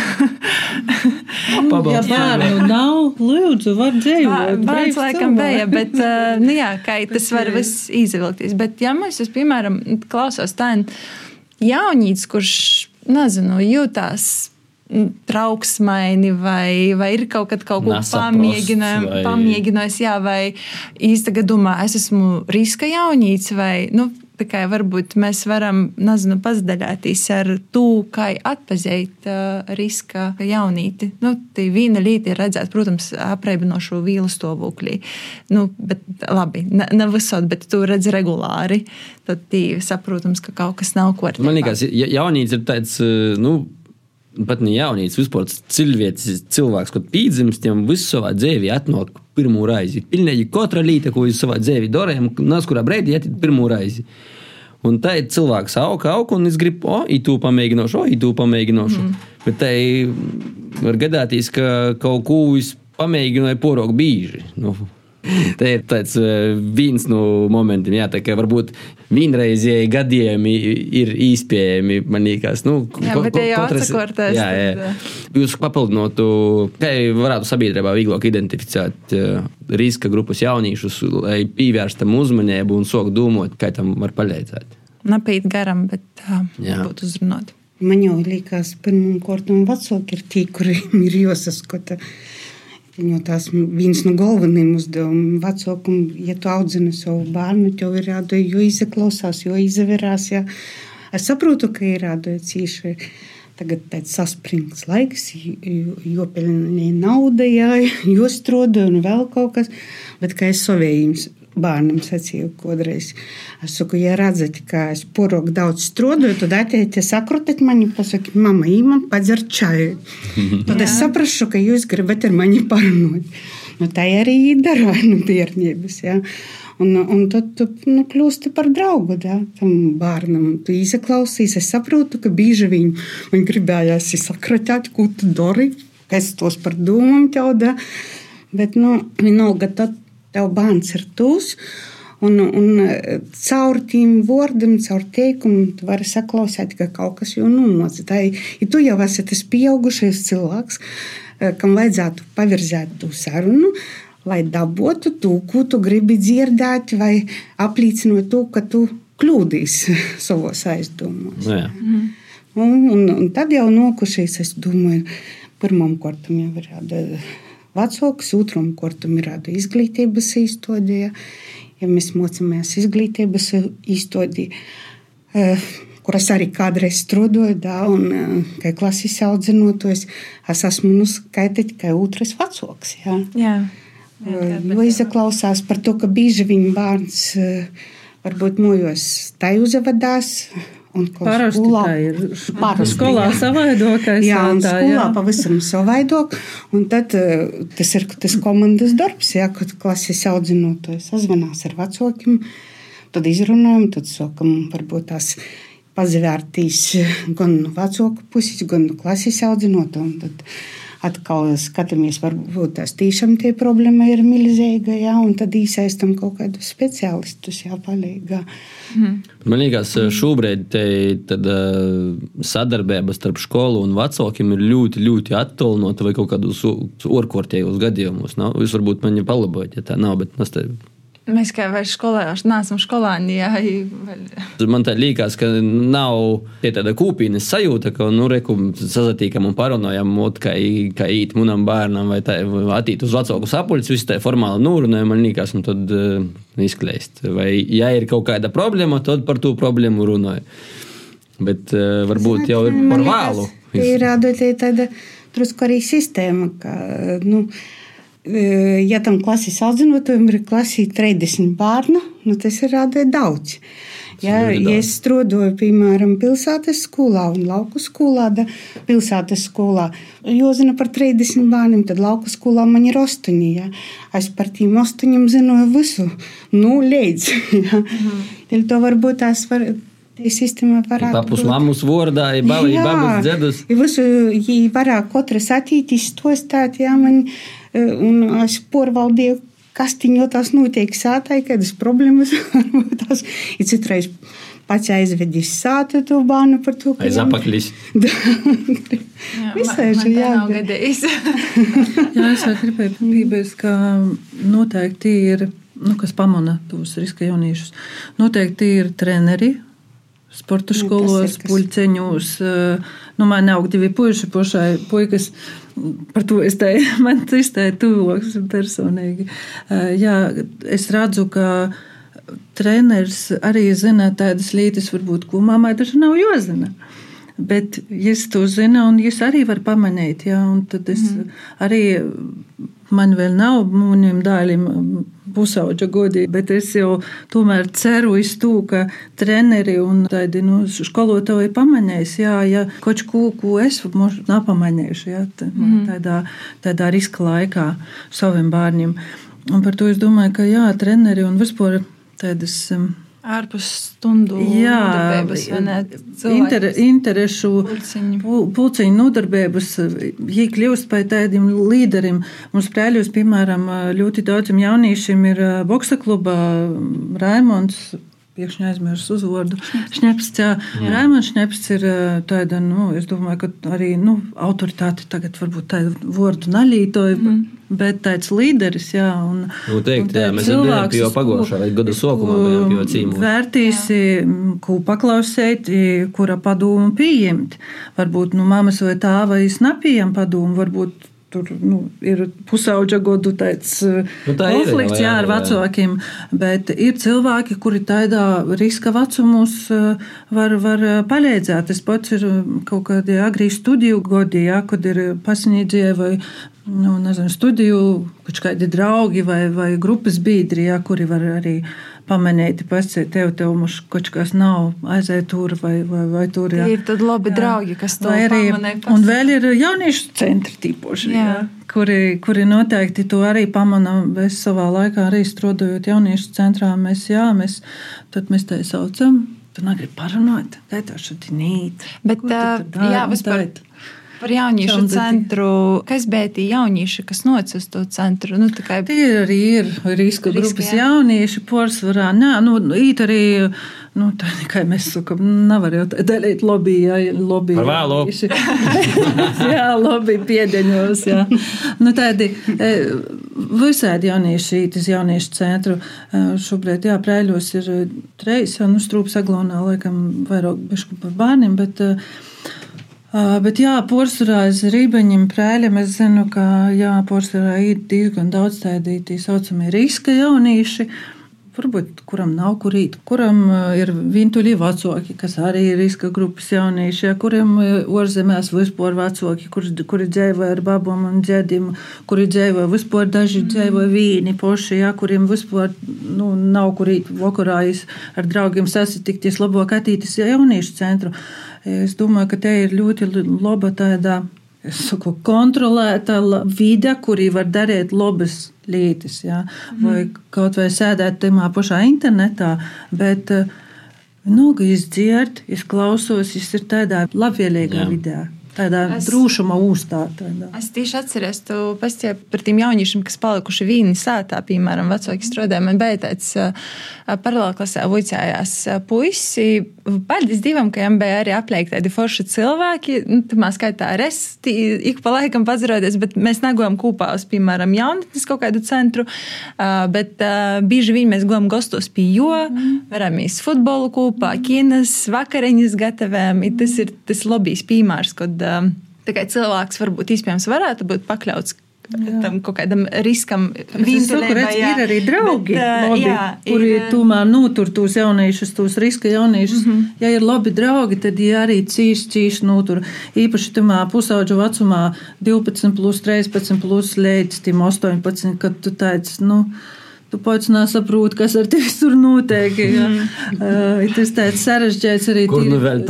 Ja bērnu nav, lūdzu, var dzīvot. Bērns laikam bija, bet uh, nu, jā, kā tas var viss izvilkties. Bet, ja mēs, es, piemēram, klausos tādu jaunīcu, kurš, nezinu, jūtās trauksmaini vai, vai ir kaut, kad kaut ko pamēģinājis, vai- pamēģinājis, jā, vai īstenībā domā, es esmu riska jaunīts vai, nu, kā varbūt mēs varam, nezinu, pazdaļāties ar to, kā atpazīt uh, riska jaunīti. Nu, tī viena lieta ir redzēt, protams, apreibinošo vīlu stāvoklī. Nu, bet labi, ne, ne visot, bet tu redz regulāri. Tad tī saprotams, ka kaut kas nav kārtībā. Man liekas, ja- jaunīts ir tāds, eh, nu, pat ne jaunīts, vispār cilvēks, cilvēks kad pīdzims, tiem visu savā dzīvē atnāk pirmo reizi. Pilnīgi katra lieta, ko jūs savā dzīvē darījat, nāc kurā brīdī iet pirmo reizi. Un tā ir cilvēks auga, auga, un es gribu, o, itu pamēģināšu, o, itu pamēģināšu. Mm. Bet tai var gadāties, ka kaut ko es pamēģināju porok bīži. Nu, Tā ir tāds eh, viens no momentiem, jā, tā kā varbūt vienreizēji gadījumi ir īspējami. Man liekas, nu, Jā, bet ja jau atsakorties, Jā, jā. tad, eh, Jūs papildinātu, kā varētu sabiedrībā vieglāk identificēt eh, riska grupas jauniešus, lai pievērstam uzmanību un sāk domāt, kā tam var palīdzēt. Napīt garam, bet tā Jā. būtu uzrunāt. Man jau liekas, pirmām kārtām vecāki ir tie, kuriem ir jāsaskata. Jo tās viens no galvenajiem uzdevumiem vecākam, ja tu audzini savu bērnu, tev ir jādara, jo izklausās, jo izvērās. Ja. Es saprotu, ka ir jādara cīši. Tagad tāds saspringts laiks, jo pelnīja nauda, jā, jo strādā un vēl kaut kas. Bet kā es savējums bērnam sacīju kādreiz, es saku, ja redzat, ka es porok daudz strādāju, tad ateiet, sakrutiet mani, pasakiet, mama, īmam padzer čaju. Tad es saprašu, ka jūs gribat ar mani parunāt. Nu, tā arī dara no bērnības. Ja? Un, un tad tu nu, kļūsti par draugu da, tam bērnam. Tu izklausīsies, es saprotu, ka bieži viņi man gribējās sakratāt, ko tu dari. kas tos par dūmām tev da. Bet, nu, vienalga, tad tev bērns ir tūs. Un, un caur tiem vārdiem, caur teikumu, tu vari saklausīt, ka kaut kas jau nomocīja. Ja tu jau esi tas pieaugušais cilvēks, kam vajadzētu pavirzēt to sarunu, lai dabūtu to, ko tu gribi dzirdēt, vai apliecinot to, ka tu kļūdīs savos aizdomos. Nu, jā. Un, un, un tad jau nokušies, es domāju, pirmam kārtam jau ir jāda vecāks, otram kārtam ir jāda izglītības īstodīja. Ja mēs mocāmies izglītības īstodīja, kuras arī kādreiz strādāju, da, un kā klases audzinoties, es esmu nuskaitīt tikai otrs vecāks. Jā. Jā. Jo izaklausās par to, ka bieži viņa bērns varbūt mojos tā uzvedās. Parasti skolā, tā ir. Parasti, skolā jā. savaidokais. Jā, un tā, skolā jā. pavisam savaidok. Un tad eh, tas ir tas komandas darbs, jā, kad klases audzinoties sazvanās ar vecākiem, tad izrunājam, tad sākam varbūt tās pazvērtīs gan no vecāku puses, gan no klases audzinoto. Atkal skatāmies, varbūt tās tiešām tie problēma ir milzīga, jā, un tad iesaistam kaut kādus speciālistus, jā, palīgā. Man liekas, šobrīd te, tad, uh, sadarbība starp skolu un vecākiem ir ļoti, ļoti attālināta vai kaut kādos orkortējos gadījumos. Nav? Jūs varbūt mani palabojat, ja tā nav, bet tas te Mēs kā vairs skolēnās, neesam skolāni. Jā, vēl- Man tā liekas, ka nav tāda kūpīnes sajūta, ka, nu, sazatīkam un parunājam, kā, kā īt munam bērnam vai, tā, vai attīt uz vecāku sapuļus, visu tā formāli nūrunājam, man liekas, un tad uh, izkleist. Vai, ja ir kaut kāda problēma, tad par to problēmu runāju. Bet uh, varbūt jau ir par vēlu. Ir rādot tāda drusku arī sistēma, ka, nu, e, ja tam klases audzinotam ir klasī 30 bērnu, nu, tas ir rādot daudz. Ja, ja es strādāju, piemēram, pilsētas skolā un lauku skolā, tad pilsētas skolā jau zina par 30 bērniem, tad lauku skolā man ir 8. Ja. Es par tiem 8 zināju visu, nu, līdz. Ja. Mm. To varbūt tās var. Tā sistēma varētu Papus mammas vārdā, ja babi, ja babas dzedus. Ja visu, ja varētu katrs attīstīt to stāt, jā, man, un es porvaldīju, kas tiņo tās notiek sātai, kādas problēmas varbūt tās ir citreiz pats aizvedis sātu to bānu par to, Aiz apaklis. jā, Visai jābūt. gadījis. Jā, es vēl gribēju piebilst, ka noteikti ir, nu, kas pamana tos riska jauniešus, noteikti ir treneri. Sporta Nu, skolos, ir kas- puļceņos. eh, Nu, man aug divi puiši, pošai, puikas. Par to es teiktu, man tas ir tuvāks personīgi. Eh, Jā, es redzu, ka treneris arī zina tādas lietas, varbūt, ko mammai taču nav jāzina. Bet es to zinu, un es arī varu pamanīt. Un tad es mm. arī man vēl nav maniem dēliem pusauģa godi, bet es jau tomēr ceru uz to, ka treneri un tādi nu, skolotāji pamanīs, jā, ja kaut ko, ko es nepamanīšu, jā, Mhm. tādā, tādā riska laikā saviem bērniem. Un par to es domāju, ka jā, treneri un vispār tādas. um, Ārpus stundu Jā, darbības, vai ne? inter, interešu pulciņi. pul- pulciņu nodarbības, ja kļūst par tādiem līderiem. Mums prēļos, piemēram, ļoti daudziem jauniešiem ir ā, boksa kluba Raimons. Pēkšņi aizmirsu uzvārdu. Šnepsts, jā. jā. Raimons Šnepsts ir tāda, nu, es domāju, ka arī, nu, autoritāte tagad varbūt tādu vārdu naļītoja, mm. bet tāds līderis, jā. Un, Nu, teikt, un jā, mēs pie jau cilvēks, pagošā, vai gada ko bijām jau cīmos. Vērtīsi, ko paklausīt, i, kura padomu pieņemt. Varbūt nu, mammas vai tā vai es nepieņemu padomu, varbūt tur nu, ir pusauģa godu tāds Nu, tā ir, konflikts jā, jā, ar vecākiem, bet ir cilvēki, kuri tādā riska vecumos eh, var, var palīdzēt. Tas pats ir kaut kādi agrī studiju godi, jā, kad ir pasniedzēji vai nu, nezinu, studiju, kaut kādi draugi vai, vai grupas biedri, jā, kuri var arī pamanīt, pasakot, tev, tev mums kaut kas nav aiziet tur vai, vai, vai tur. Tie Jā. ir tad labi draugi, kas to arī, pamanīja, un vēl ir jauniešu centri tīpaši, Jā. jā. Kuri, kuri noteikti to arī pamana. Es savā laikā arī strādājot jauniešu centrā, mēs, jā, mēs, mēs tā saucam. Tu negribi parunāt, tā šodien nīt. Bet, Ko tu ā, tur dari? jā, vispār- tā- Par jauniešu Čaundati. centru, kas bija tie jaunieši, kas nocīla uz to centru? Nu, kā Tie arī ir riska grupas jā. jaunieši, porcelāna. Nē, nu, īt arī, nu, tā kā mēs sakām, nevar jau tā dalīt lobby, jā, lobby. Par vēlu. jā, lobby piedeņos, jā. Nu, tādi e, visādi jaunieši īt uz jauniešu centru. E, Šobrīd, jā, prēļos ir treis, jā, nu, strūps aglonā, laikam, vairāk bišku par bērniem, bet Ā, Bet, jā, porcelāna aiz rībeņiem, prēļiem. Es zinu, ka jā, porcelāna ir diezgan daudz tādi tā saucamie riska jaunieši. Varbūt kuram nav kur īt, kuram ir vientuļi vecāki, kas arī ir riska grupas jaunieši, jā, kuriem ārzemēs vispār vecāki, kuri, kuri dzīvo ar babām un džedim, kuri dzīvo vispār daži dzīvo vīni poši, jā, kuriem vispār nu, nav kur īt vakarā ar draugiem sasitikties, labāk attīstīties jauniešu centru. Es domāju, ka te ir ļoti laba tāda es saku, kontrolēta vide, kurī var darīt labas lietas. Ja? Vai kaut vai sēdēt tajā pašā internetā. Bet, eh, Nu, es dzirdu, es klausos, es ir tādā labvēlīgā Jā. vidē, tādā Es- drošuma uztā. Tādā. Es tieši atceros, tu pastāstīji par tiem jauniešiem, kas palikuši vīni sētā, piemēram, vecāki strādāja. Man bija tāds uh, paralēli klasē vicējās uh, puisi. Paldies Dievam, ka bija arī apliekti tādi forši cilvēki. Nu, Tamā skaitā arī es ik pa laikam pazaroties, bet mēs negojam kopā uz, piemēram, jaunatnes kaut kādu centru. Uh, bet uh, bieži vien mēs gojam gastos pie jo, varam īst futbolu kopā, kinas, vakariņas gatavējam. I Tas ir tas lobbyis piemērs, kad tā kā cilvēks varbūt iespējams varētu būt pakļauts tam kaut kādam riskam. Saku, redz, jā. ir arī draugi, Bet, ā, labi, jā, kuri ir, tomēr notur tos jauniešus, tos riska jauniešus. Mm -hmm. Ja ir labi draugi, tad viņi arī cīši, cīši notur. Īpaši tamā pusauģa vecumā, 12, plus 13, plus līdz 18, kad tu tāds, nu. Tu pats nesaproti, kas ar tevi tur notiek. Ja? Uh, tas tāds sarežģīts arī. Kur nu vēl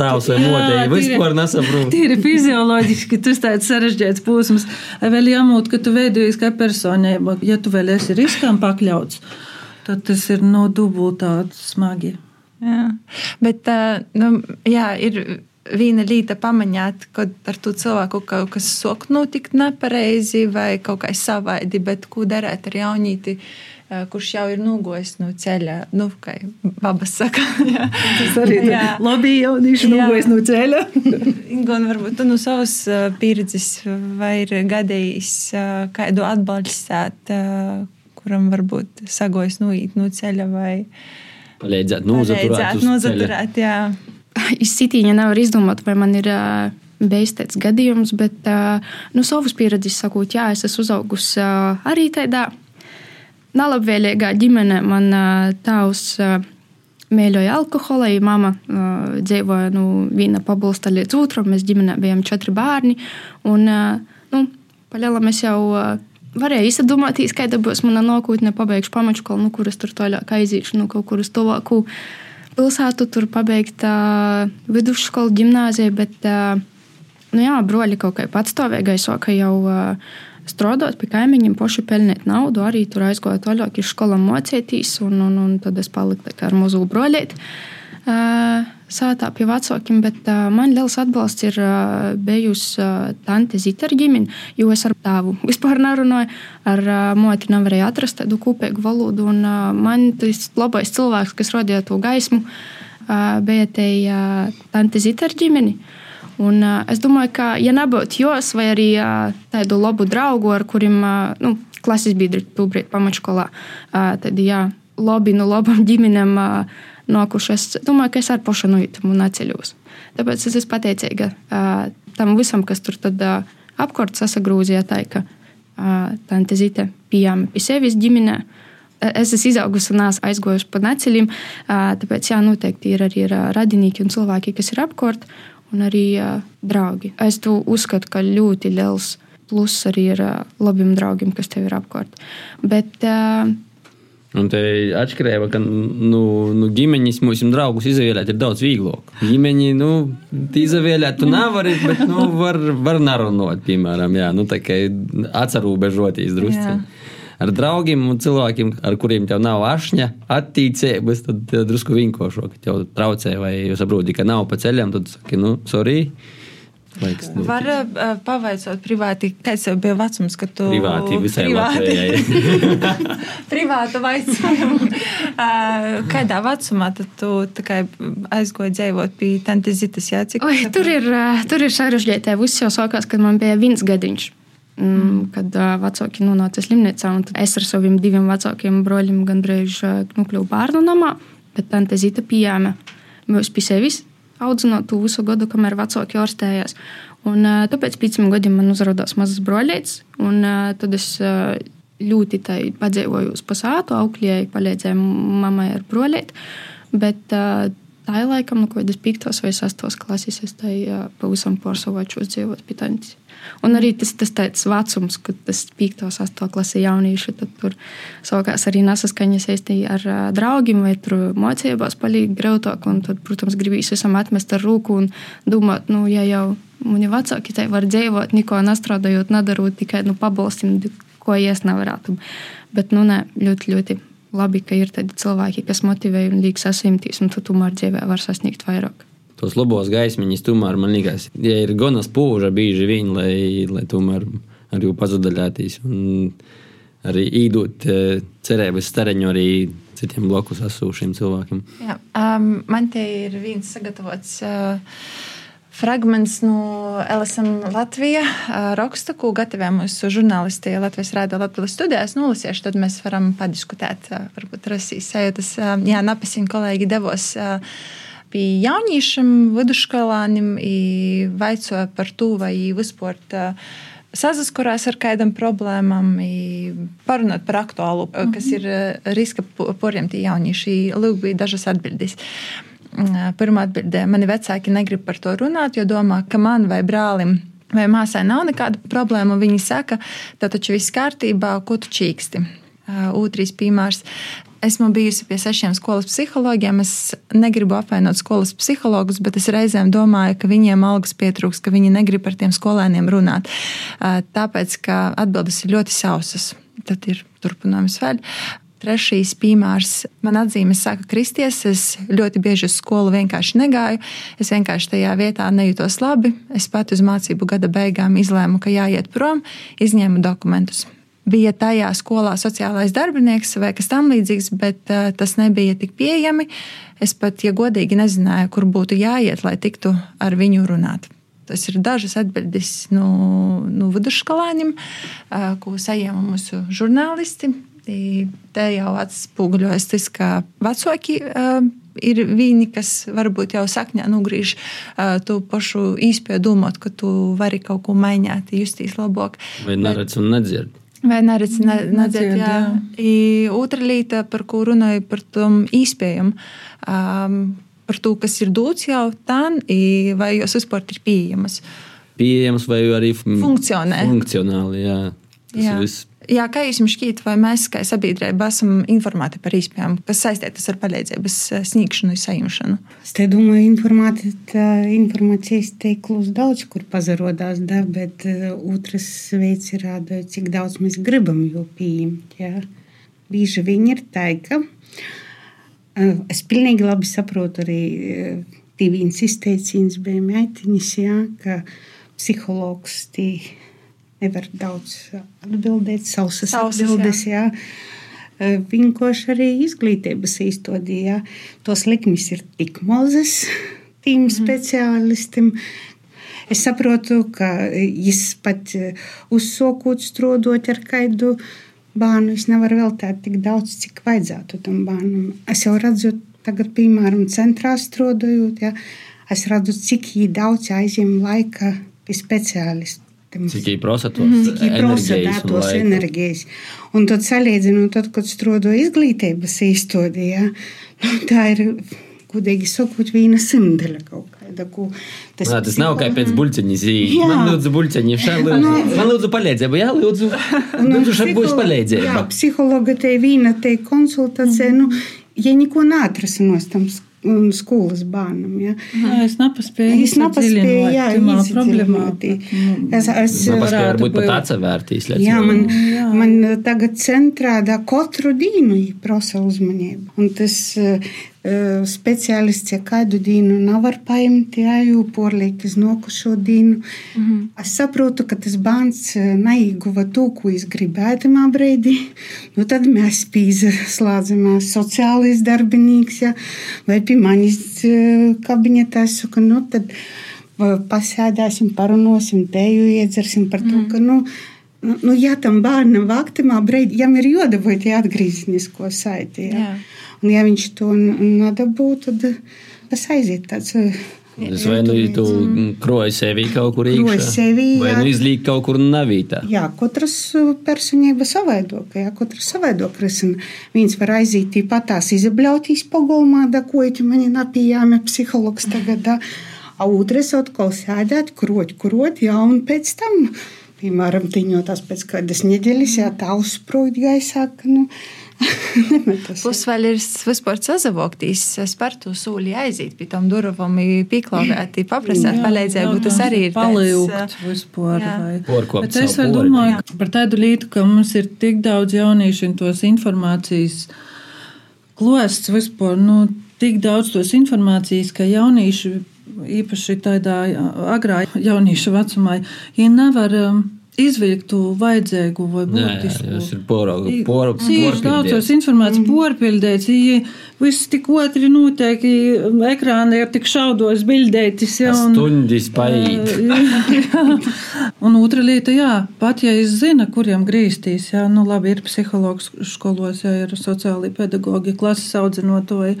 Jā, moteļi? tīri- Vispār nesaprotu. Tīri fizioloģiski tas tāds sarežģīts posms. Vēl jāmūt, ka tu veidojies kā personība. Ja tu vēl esi riskam pakļauts, tad tas ir no dubultā smagi. Jā. Bet nu, jā, ir viena lieta pamanīt, kad ar to cilvēku kaut kas sok notikt nepareizi vai kaut kā savaidi, bet ko darīt ar jaunīti, ā, kurš jau ir nogojis no ceļa, nu, kā babas saka. jā. Tas arī ir labi jaunieši Jā. nogojas no ceļa. Gan varbūt tu no savas ā, pieredzes vai ir gadījis ā, kādu atbalstīt, ā, kuram varbūt sagojas noīt no ceļa vai Palīdzēt, nozaturēt. nozaturēt, jā. Es sitīņa nevaru izdomāt, vai man ir bijis tāds gadījums, bet no savas pieredzes sakot, jā, es esmu uzaugusi arī tādā nelabvēlīgā ģimenē. Man tēvs mīļoja alkoholu, ja mama uh, dzīvoja nu, viena pabalsta līdz otram. Mēs ģimenē bijām četri bērni. Un, uh, nu, palielam es jau. Uh, Varēja izdomāties, kāda būs mana nākotne, pabeigšu pamačkolu, nu, kuras tur tālāk aizīšu, nu, kaut kur uz tuvāku pilsētu, tur pabeigt uh, vidusskolu, gimnāziju, bet uh, nu, jā, broļi kaut kā patstāvīgai sāka jau uh, strādāt pie kaimiņiem, paši pelnīt naudu, arī tur aizgāja tālāk iz skolām mocīties, un, un, un tad es paliku ar mazu broļīti. Uh, Sātā pie vecākiem, bet uh, man liels atbalsts ir uh, bijusi uh, tante Zita ar ģimeni, jo es ar tēvu vispār nerunāju. Ar uh, moti nevarēju atrast tādu kopīgu valodu. Un, uh, man tas labais cilvēks, kas radīja to gaismu, uh, bija te uh, tante Zita ar ģimeni. Un, uh, es domāju, ka, ja nebūtu jos vai arī uh, tādu labu draugu, ar kuriem uh, nu, klases biedri tūbrīd pamatskolā, uh, tad jā, labi no labām ģimenēm. Uh, nākuši. Es domāju, ka es ar pašu nojutumu neceļos. Tāpēc es esmu pateicīga uh, tam visam, kas tur tad uh, apkārt sasagrūzīja tā, ka uh, tante Zite pieejama pie sevis ģimenē. Es esmu izaugusi un esmu aizgojusi pa neceļiem, tāpēc jā, noteikti ir arī radinieki un cilvēki, kas ir apkārt, un arī uh, draugi. Es to uzskatu, ka ļoti liels pluss arī ir uh, labiem draugiem, kas tev ir apkārt. Bet, uh, Un te ir atšķirība, ka nu, nu, ģimeņas mums draugus izvēlēt ir daudz vieglāk. Ģimeņi, nu, izvēlēt, tu nevari, bet nu, var, var narunot, piemēram, jā, nu, tā kā atcerūbežoties drusci. Ar draugiem un cilvēkiem, ar kuriem tev nav ašņa, attīstības, tad drusku vinkošo, ka tev traucē, vai jūs saprotat, ka nav pa ceļam, tad saki, nu, sorry. Laiks, Var uh, pavaicot privāti, kāds jau bija vecums, kad tu Privāti visai privāti, Latvijai. privātu vaicojumu. Uh, kādā vecumā tad tu tā kā aizgoji dzīvot pie tantes zitas, jā? Cik Oi, tur ir, ā, tur ir sarežģīti. Viss jau sākās, kad man bija viens gadiņš. Kad vecāki nonāca slimnīcā, es ar saviem diviem vecākiem brāļiem gandrīz nokļuvu bērnu namā, bet tante Zita pieņēma mūs pie sevis, audzinot to visu gadu, kamēr vecāki ārstējās. Un, tāpēc pieciem gadiem man uzrādījās mazs brāļēts, un tad es ļoti padzīvoju uz pasātu, aukļēju, palīdzēju mammai ar brāļētu. Bet uh, tā ir laikam, no kādas piektos vai sastos klases, es tai pavisam pārsavočos dzīvot pie tantes. Un arī tas, tas tāds vecums, kad tas 5. un 8. klasē jaunieši tad tur savukārt arī nesaskaņas saistībā ar draugiem vai tur mocībās palīdz grautāk. Un tad, protams, gribīs visam atmest ar rūku un domāt, nu, ja jau mani vecāki tai var dzīvot, neko nestrādājot, nedarot, tikai nu, pabalstim, ko ies nevarētu. Bet, nu, nē, ļoti, ļoti labi, ka ir tādi cilvēki, kas motivē un liek sasimtīs, un tu tomēr dzīvē var sasniegt vairāk tos labos gaismiņus, tomēr man liekas, ja ir gana spūža bieži vien, lai, lai tomēr arī pazudāties. Arī īdot cerības stareņu arī citiem blakus esošiem cilvēkiem. Jā, um, man te ir viens sagatavots. Uh, Fragments no LSM Latvijas raksta, ko gatavē mūsu žurnālisti Latvijas Rādio Latvijas studijās. Nolasīšu, tad mēs varam padiskutēt. Varbūt rasīs sajūtas. Jā, Napasīna kolēģi devos. Pie jauniešiem, vidusskolāniem, vaicoja par to, vai vispār sazaskarās ar kādam problēmām, parunāt par aktuālu, mm -hmm. kas ir riska poriem tie jaunieši. Lūk, bija dažas atbildes. Pirmā atbildē - mani vecāki negrib par to runāt, jo domā, ka man vai brālim vai māsai nav nekāda problēma. Viņi saka, tā taču viss kārtībā, ko tu čīksti. Otrs piemērs Esmu bijusi pie sešiem skolas psihologiem. Es negribu apvainot skolas psihologus, bet es reizēm domāju, ka viņiem algas pietrūks, ka viņi negrib par tiem skolēniem runāt. Tāpēc, ka atbildes ir ļoti sausas. Tad ir turpinājums vēl. Trešais piemērs. Man atzīmes saka, kristies. Es ļoti bieži uz skolu vienkārši negāju. Es vienkārši tajā vietā nejūtos labi. Es pat uz mācību gada beigām izlēmu, ka jāiet prom, izņēmu dokumentus bija tajā skolā sociālais darbinieks vai kas tamlīdzīgs, bet uh, tas nebija tik pieejami. Es pat, ja godīgi, nezināju, kur būtu jāiet, lai tiktu ar viņu runāt. Tas ir dažas atbildes no, no vidusskolāņiem, uh, ko saņēma mūsu žurnālisti. Te jau atspoguļojas tas, ka vecāki uh, ir viņi, kas varbūt jau sakņā nogriež uh, to pašu īspēju domāt, ka tu vari kaut ko mainīt, justies labāk. Vai neredz un nedzird? Vai neredz, ne, nedzird, jā. jā. Otra lieta, par ko runāju, par tom īspējam, um, par to, kas ir dots jau tam, vai jos vispār ir pieejamas. Pieejamas vai arī funkcionē. Funkcionāli, jā. Tas jā. viss Jā, kā jums šķiet, vai mēs kā sabiedrība esam informēti par īspējām, kas saistītas ar palīdzības eh, sniegšanu un saņemšanu? Es te domāju, informāti, informācijas teiklus daudz kur pazarodās, da, bet uh, otrs veids ir rādot, cik daudz mēs gribam jau pieņemt. Jā. Bieži viņi ir taika. Uh, es pilnīgi labi saprotu arī tīvīns izteicīns bija meitiņas, jā, ka psihologs tīk nevar daudz atbildēt, sausas, sausas atbildes. Jā. Jā. Vienkārši arī izglītības īstenībā tos likmes ir tik mazas tīm mm speciālistam. Es saprotu, ka viņš pat uzsākot strādāt ar kādu bērnu, es nevaru veltīt tik daudz, cik vajadzētu tam bērnam. Es jau redzu, tagad, piemēram, centrā strādājot, ja, es redzu, cik daudz aizņem laika pie speciālistu. Cik viņi prasa tos enerģijas, tos enerģijas. Un tad salīdzinot, tad, kad strādāju izglītības ja, nu, tā ir, gudīgi sakot, viena simtdaļa kaut kāda. Ko, tas, Nā, tas nav kā pēc buļciņas. Man lūdzu buļciņi, šā lūdzu. No, nu, man lūdzu palīdzību, jā, lūdzu. Nu, lūdzu, šeit būs palīdzība. Jā, psihologa te viena te konsultācija, mm. nu, ja neko neatrasinās tam skolas bērnam. Ja. Jā, es nepaspēju. Es nepaspēju, jā, problēmāti. Es, es nepaspēju varbūt pat atsevērtīs. Jā, man, jā. man tagad centrā da katru dienu prasa uzmanību. Un tas, speciālists, ja kādu dienu nevar paimt, jā, jo porliek uz nokušo dienu. Mm -hmm. Es saprotu, ka tas bērns neiguva to, ko es gribētu tajā brīdī. Nu, tad mēs pieslēdzamies sociālais darbinīgs, ja, vai pie manis kabinetā. Es saku, nu, tad pasēdēsim, parunāsim, teju iedzersim par to, mm. ka, nu, Nu, nu, ja tam bērnam vaktimā brīdī, jam ir jodabūja tie atgrieznisko saiti. Ja? Un ja viņš to nedabū, tad tas aiziet tāds. Es vai nu tu kroji sevi kaut kur iekšā, vai nu izlīk kaut kur navītā. Jā, katras personība savaidoka, jā, katras savaidoka risina. Viens var aiziet tāpatās izabļautīs pagolmā, da ko tu mani napījāmi psihologs tagad, da. A otrs atkal sēdēt, krot, krot, jā, un pēc tam Piemēram, tiņotās pēc kādas nedēļas, ja tā uzsprūd gaisā, nu, Plus vēl ir vispār sazavoktīs, spērtu sūļi aiziet pie tam durvām, pieklauvēt, paprasāt palīdzību, tas arī ir palīgt vispār. Bet es vēl domāju par tādu lietu, ka mums ir tik daudz jauniešu un tos informācijas klosts vispār, nu, tik daudz tos informācijas, ka jaunieši īpaši tādā agrā jauniešu vecumā, ja nevar um, izvilkt to vajadzīgo vai būtisku. Tas ir porcelāna. Cīņš daudzos informācijas mm. porpildēts. Viss tik otri notiek, ekrānā ir tik šaudos bildētis. Ja, un, Stundis paiet. un otra lieta, jā, pat ja es zinu, kuriem grīstīs, jā, nu labi, ir psihologs skolos, jā, ir sociāli pedagogi, klases audzinotoji,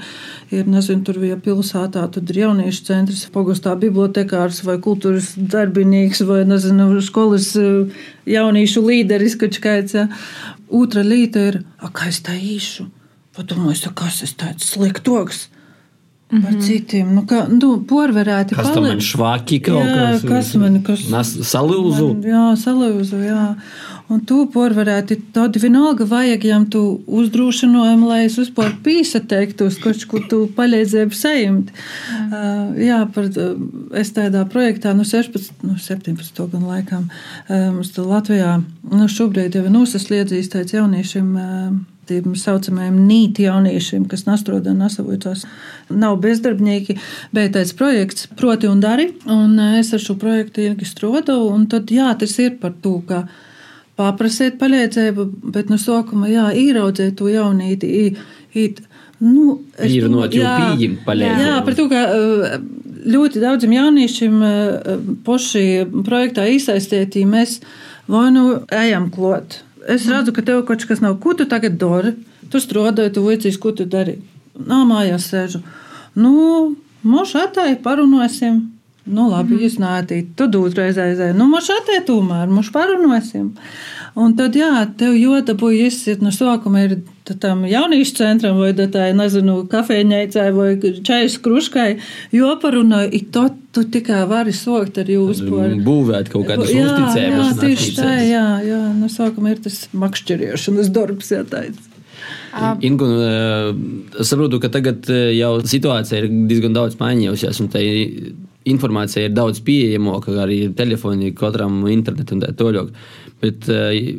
ir, nezinu, tur bija pilsētā, tad ir jauniešu centrs, pogastā bibliotekārs vai kultūras darbinīgs vai, nezinu, skolas jauniešu līderis, kaut kāds. Otra lieta ir, a, kā es tā īšu? Padomāju, kas tas tāds sliktoks. Mm -hmm. Par citiem, nu, kā, nu, porvarēti kas palikt. man švāki kaut jā, kas. Kas man, kas. Nas, salūzu. Man, jā, salūzu, jā. Un tu porvarēti, tad vienalga vajag jām tu uzdrošinājumu, lai es vispār pīsateiktos, kaut ko tu palīdzēju sajimt. Mm. Uh, jā, par, es tādā projektā, nu, 16, nu, 17 gan laikam, mums Latvijā, nu, šobrīd jau ir nosasliedzījis tāds jauniešiem. Uh, tiem saucamajiem nīti jauniešiem, kas nastrodā nasavojās, nav bezdarbnieki, bet tāds projekts proti un dari, un es ar šo projektu ilgi strādāju, un tad jā, tas ir par to, ka paprasiet palīdzību, bet no sākuma jā, ieraudzēt to jaunīti, īt, nu, ir no jau pieņemt palīdzību. Jā, par to, ka ļoti daudziem jauniešiem poši projektā iesaistītī mēs vai nu ejam klot es redzu, ka tev kaut kas nav. Ko tu tagad dari? Tu strādāji, tu vicīs, ko tu dari. Nā, mājās sēžu. Nu, mošu attāji, parunāsim. Nu, labi, mm. jūs nātīt, tu dūtreiz aizēji. Nu, mošu attāji tomēr, mošu parunāsim. Un tad, jā, tev jodabūja iesiet no sākuma ir tam jauniešu centram vai tai, nezinu, kafejņaicai vai čajas kruškai, jo parunāju, i to tu tikai vari sokt ar jūsu par... Būvēt kaut kādas jā, uzticējumus. Jā, tieši tā, jā, jā, no sākuma ir tas makšķeriešanas darbs, jā, tāds. Ingu, es saprotu, ka tagad jau situācija ir diezgan daudz mainījusies, un tā informācija ir daudz pieejamāka, arī telefoni, katram internetam un tā tālāk. Bet eh,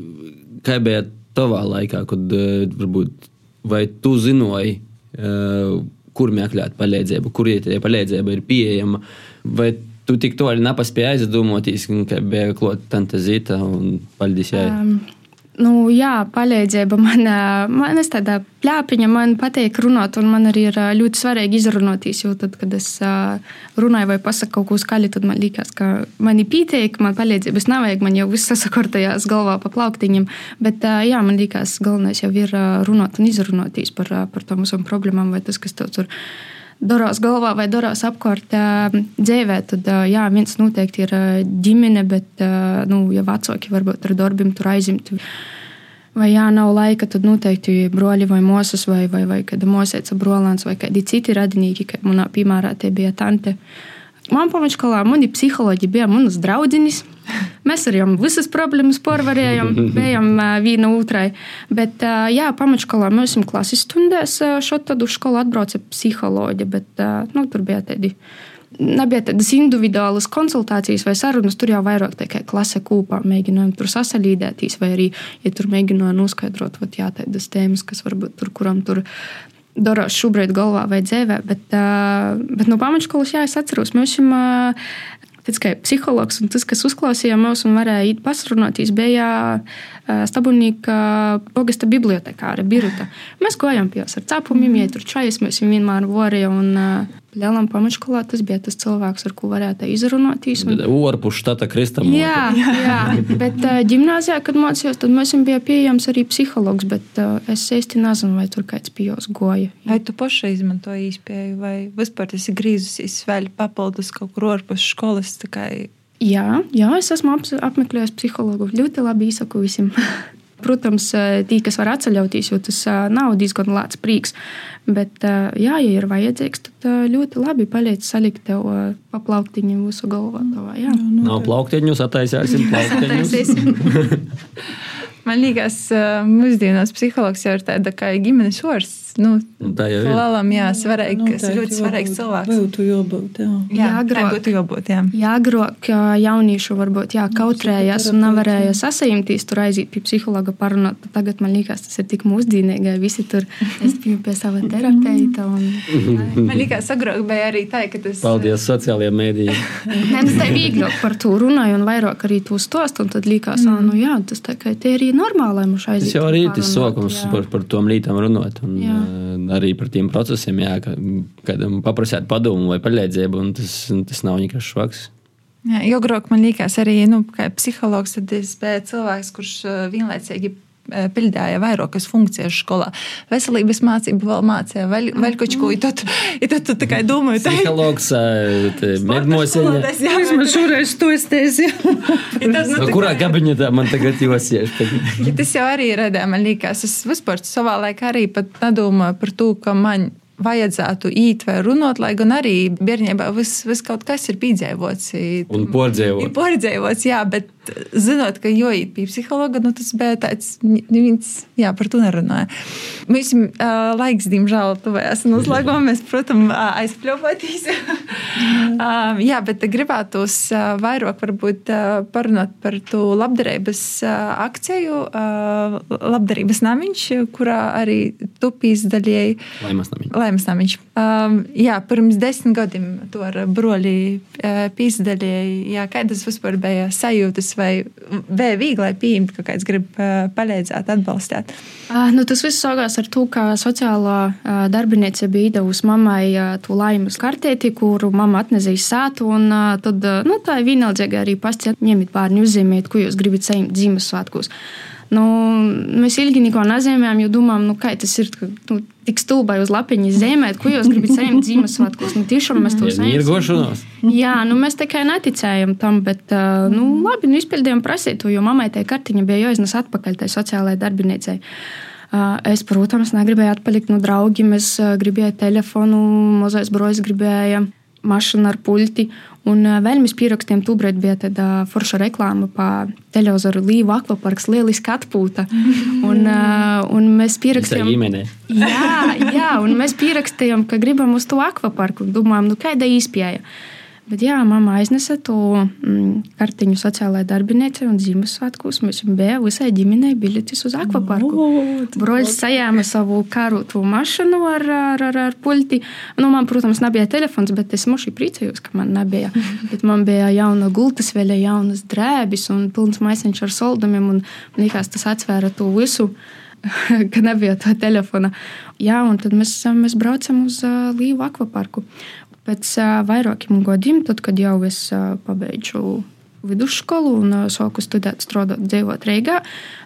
kā bija tavā laikā, kad eh, varbūt vai tu zināji, eh, kur meklēt palīdzību, kur ir palīdzība ir pieejama, vai tu tik to arī nepaspēji aizdomāties, ka bija klāta tante Zita un paldies jai? Um. Nu, jā, palīdzība man, man es tādā plāpiņa, man patīk runāt, un man arī ir ļoti svarīgi izrunāties. Jo tad, kad es runāju vai pasaku kaut ko skaļi, tad man liekas, ka man ir pieteikti, man palīdzības nevajag, man jau viss sasakortajās galvā pa plauktiņiem. Bet jā, man liekas, galvenais jau ir runāt un izrunāties par, par tom visam problēmām vai tas, kas tev tur ir darās galvā vai darās apkārt dzīvē, tad jā, viens noteikti ir ģimene, bet, nu, ja vecāki varbūt ar darbiem tur aizimti. Vai jā, nav laika, tad noteikti broļi vai mūsas, vai, vai, vai kāda mūsēca brolāns, vai kādi citi radinieki, kā manā piemērā tie bija tante. Uh, Man pamačkolā mani psiholoģi bija manas draudzenes. Mēs ar viņiem visas problēmas pārvarējām, bijām viena otrai. Bet, jā, pamačkolā mēs esam klases stundās. Šo tad uz skolu atbrauca psiholoģi, bet nu, tur bija tādi. Nebija tādas individuālas konsultācijas vai sarunas, tur jau vairāk tikai klase kopā mēģinājām tur sasalīdēties, vai arī, ja tur mēģināja noskaidrot, jā, tādas tēmas, kas varbūt tur, kuram tur daros šobrīd galvā vai dzīvē. Bet, bet no pamatskolas, jā, es atceros, mēs. Uh, Tāds kā psihologs un tas, kas uzklausīja mūs un varēja iet pasrunāties, bija Stabulnīka pogasta bibliotekāra Biruta. Mēs gājām pie ar cepumiem, ja tur čajas, mēs viņu vienmēr vorījām. Lielam pamatskolā tas bija tas cilvēks, ar ko varētu izrunāties. Un... Orpus štata Kristam. Jā, jā, bet ģimnāzijā, kad mācījos, tad mums bija pieejams arī psihologs, bet es īsti nezinu, vai tur kāds pijos goja. Vai tu pašai izmantoji īspēju, vai vispār esi grīzusies vēl papildus kaut kur orpus skolas? Jā, jā, es esmu apmeklējis psihologu. Ļoti labi izsaku visiem. Protams, tie, kas var atceļauties, jo tas nav diezgan lēts prieks. Bet, jā, ja ir vajadzīgs, tad ļoti labi paliec salikt tev pa plauktiņiem visu galvā. Tavā, jā. Nav plauktiņus, attaisīsim plauktiņus. Man liekas, mūsdienās psihologs jau ir tāda kā ģimenes ārsts. Nu, tā jau ir. Lielam, jā, svarīgi, no, tas ir ļoti svarīgs cilvēks. Būtu jābūt, jā. Jā, agrāk būtu jābūt, jā. Jā, agrāk jauniešu varbūt, jā, kautrējās un nevarēja sasajumtīs tur aiziet pie psihologa parunāt. Tagad man liekas, tas ir tik mūsdienīgi, visi tur, es biju pie sava terapeita. Un, man liekas, agrāk bija arī tā, ka tas. Paldies sociālajiem mēdījiem. Nē, tas tā vieglāk par to runāju un vairāk arī to stost, un tad liekas, mm. nu jā, tas tā kā te arī normāli mums aiziet. Tas jau arī ir sākums par, par tom lītām runāt. Un, jā arī par tiem procesiem, jā, ka kādam paprasāt padomu vai palīdzību, un tas, tas nav nekas švaks. Jā, grūti man liekas, arī nu, psihologs, tad es biju cilvēks, kurš vienlaicīgi pildīja vairākas funkcijas skolā. Veselības mācību vēl mācīja, vēl, vēl kaut ko tādu. Tad tu tikai domāji, ka psihologs, medmosiņa. Jā, vismaz šoreiz to es teicu. Tas, nu, no kurā kabinetā man tagad josies? tas jau arī redzēja, man liekas, es vispār savā laikā arī pat nedomāju par to, ka man vajadzētu īt vai runāt, lai gan arī bērnībā viss vis kaut kas ir piedzīvots. Un pordzēvots. Ir pordzēvots, jā, bet zinot, ka jojīt pie psihologa, nu, tas bija tāds, neviens, jā, par to nerunāja. Mēs uh, laiks, diemžēl, tuvējas noslēgumā, mēs, protams, aizpļopotīs. uh, jā, bet gribētos uh, vairāk varbūt uh, parunāt par to labdarības uh, akciju, uh, labdarības namiņš, kurā arī tu pīzdaļēji. Laimas namiņš. Laimas namiņš. Um, jā, pirms desmit gadiem to ar broļi uh, pīzdaļēji. Jā, kādas vispār bija sajūtas? Vai bija viegli pieņemt, ka kāds grib palīdzēt, atbalstīt? Nu, tas viss sākās ar to, ka sociālā darbiniece bija devusi mammai to laimes kartēti, kuru mamma atnesīja sētu. Un, tad nu, tā ir vienaldzīgi arī pasciet, ņemiet bērnu uzzīmēt, ko jūs gribat saņemt Ziemassvētkos. Nu, mēs ilgi neko nezīmējām, jo domājām, nu, kā tas ir. Nu, tik stulbai uz lapiņas zīmēt, ko jūs gribat saņemt Ziemassvētkos. Nu, tiešām mēs to saņemam. Jā, nu, mēs tikai neticējām tam, bet nu, labi, nu, izpildījām prasītu, jo mammai tai kartiņa bija jāiznes atpakaļ tai sociālajai darbiniecei. Es, protams, negribēju atpalikt no draugiem. Es gribēju telefonu, mazais brojas gribēja mašīnu ar puļti. Un vēl mēs pierakstījām, tūbrīd bija tāda forša reklāma pa televizoru Līvu akvaparks, lieliski atpūta. Un, un mēs pierakstījām. Jā, jā, un mēs pierakstījām, ka gribam uz to akvaparku. Domājam, nu kāda īspēja. Bet jā, mamma aiznesa to mm, kartiņu sociālajai darbiniecei un Ziemassvētkos mums bija visai ģimenei biļetes uz akvaparku. Broļs sajāma savu karotu mašīnu ar, ar, ar, ar puļti. Nu, man, protams, nebija telefons, bet es moši priecājos, ka man nebija. bet man bija jauna gultas veļa, jaunas drēbis un pilns maisiņš ar soldumiem. Un, man liekas, tas atsvēra to visu. ka nebija tā telefona. Jā, un tad mēs, mēs braucam uz uh, Līvu akvaparku. Pēc vairākiem gadiem, tad, kad jau es pabeidzu vidusskolu un sāku studēt, strādāt, dzīvot Rīgā.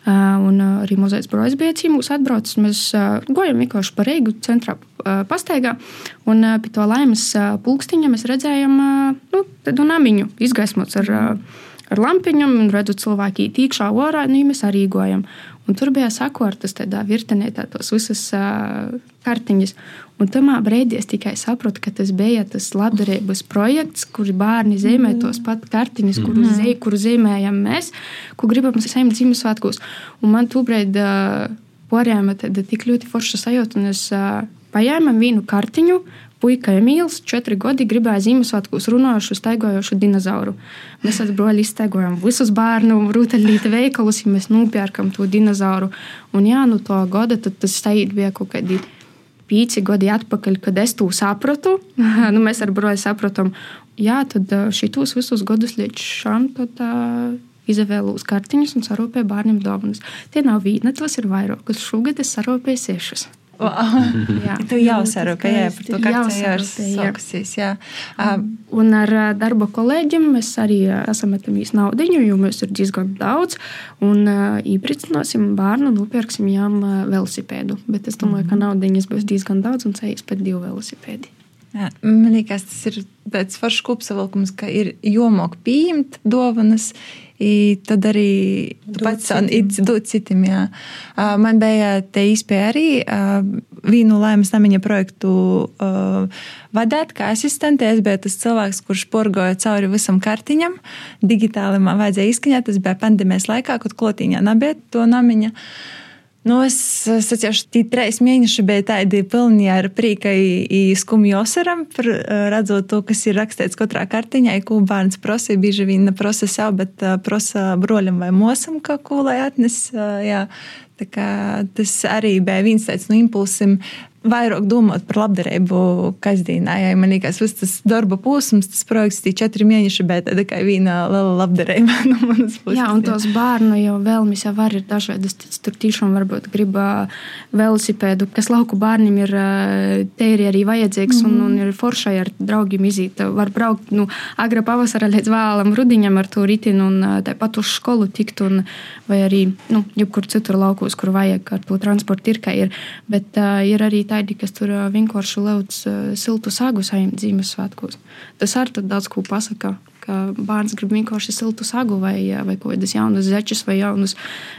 Un arī mazais brālis bija cīmūs atbraucis. Mēs gājām vienkārši pa Rīgu centrā pastaigā. Un pie to laimes pulkstiņa mēs redzējām nu, tādu namiņu izgaismots ar, ar lampiņām un redzu cilvēki tīkšā orā. Nu, mēs arī gājām. Un tur bija sakortas tādā virtenē, tos visas uh, kartiņas. Un tamā brīdī es tikai sapratu, ka tas bija tas labdarības projekts, kur bērni zīmē tos pat kartiņas, mm. kuru, zē, kuru zīmējam mēs, ko gribam saņemt Ziemassvētkos. Un man tūbrīd uh, porējama tik ļoti forša sajūta, un es uh, paņēmu vienu kartiņu, puika Emīls, četri gadi, gribēja Ziemassvētkos runājušu, staigojošu dinozauru. Mēs ar broļi izstaigojam visus bērnu rūtaļlīte veikalus, ja mēs nopērkam to dinozauru. Un jā, nu to gada tad tas sajūt bija kaut kādi pīci gadi atpakaļ, kad es to sapratu, nu, mēs ar broju sapratām, jā, tad šitos visus gadus līdz šam, tad uh, izvēlos kartiņus un sarūpēju bērniem dāvanas. Tie nav viena, tos ir vairākas. Šogad es sarūpēju sešas. Jā, tu jau sarūpēji par to, kā tas ir. Um, un ar darba kolēģiem mēs arī esam metamies naudiņu, jo mēs ir diezgan daudz. Un īpricināsim bērnu, nopirksim viņam velosipēdu. Bet es domāju, ka naudiņas būs diezgan daudz un ceļas pēc divu velosipēdi. Jā, man liekas, tas ir tāds foršs kopsavilkums, ka ir jomok pieņemt dāvanas, I tad arī pats dot citam. Jā. Man bija te izpēja arī vienu laimes namiņa projektu vadīt kā asistente. Es biju tas cilvēks, kurš porgoja cauri visam kartiņam. Digitāli man vajadzēja izskaņot, tas bija pandēmijas laikā, kad klotīņā nebija to namiņa. Nu, es saprotu, ka trīs mēneši bija tādi pilni ar prīka skumju osaram, redzot to, kas ir rakstīts katrā kartiņā, ko bērns prasa. Bieži vien prasa sev, bet prasa broļam vai mosam kaut ko, lai atnes. Jā. Tas arī bija viens no impulsiem vairāk domāt par labdarību kasdienā. Ja man liekas, ka tas darba posms, tas projekts, tie četri mēneši, bet tā kā viena liela labdarība no manas puses. Jā, un tos bērnu jau vēlmes jau var ir dažādas. Tur tiešām varbūt grib velosipēdu, kas lauku bērniem ir, ir arī vajadzīgs mm. un, un ir foršai ar draugiem izīt. Var braukt nu, agrā pavasarā līdz vēlam rudiņam ar to ritinu un tāpat uz skolu tikt un vai arī, nu, jebkur citur laukos, kur vajag ar to transportu ir, kā ir. Bet uh, ir arī tādi, kas tur vienkārši lūdz siltu sagu saņemt Ziemassvētkos. Tas arī daudz ko pasaka. Bērns grib vienkārši siltu sagu vai, vai kaut kādas jaunas zečus vai jaunus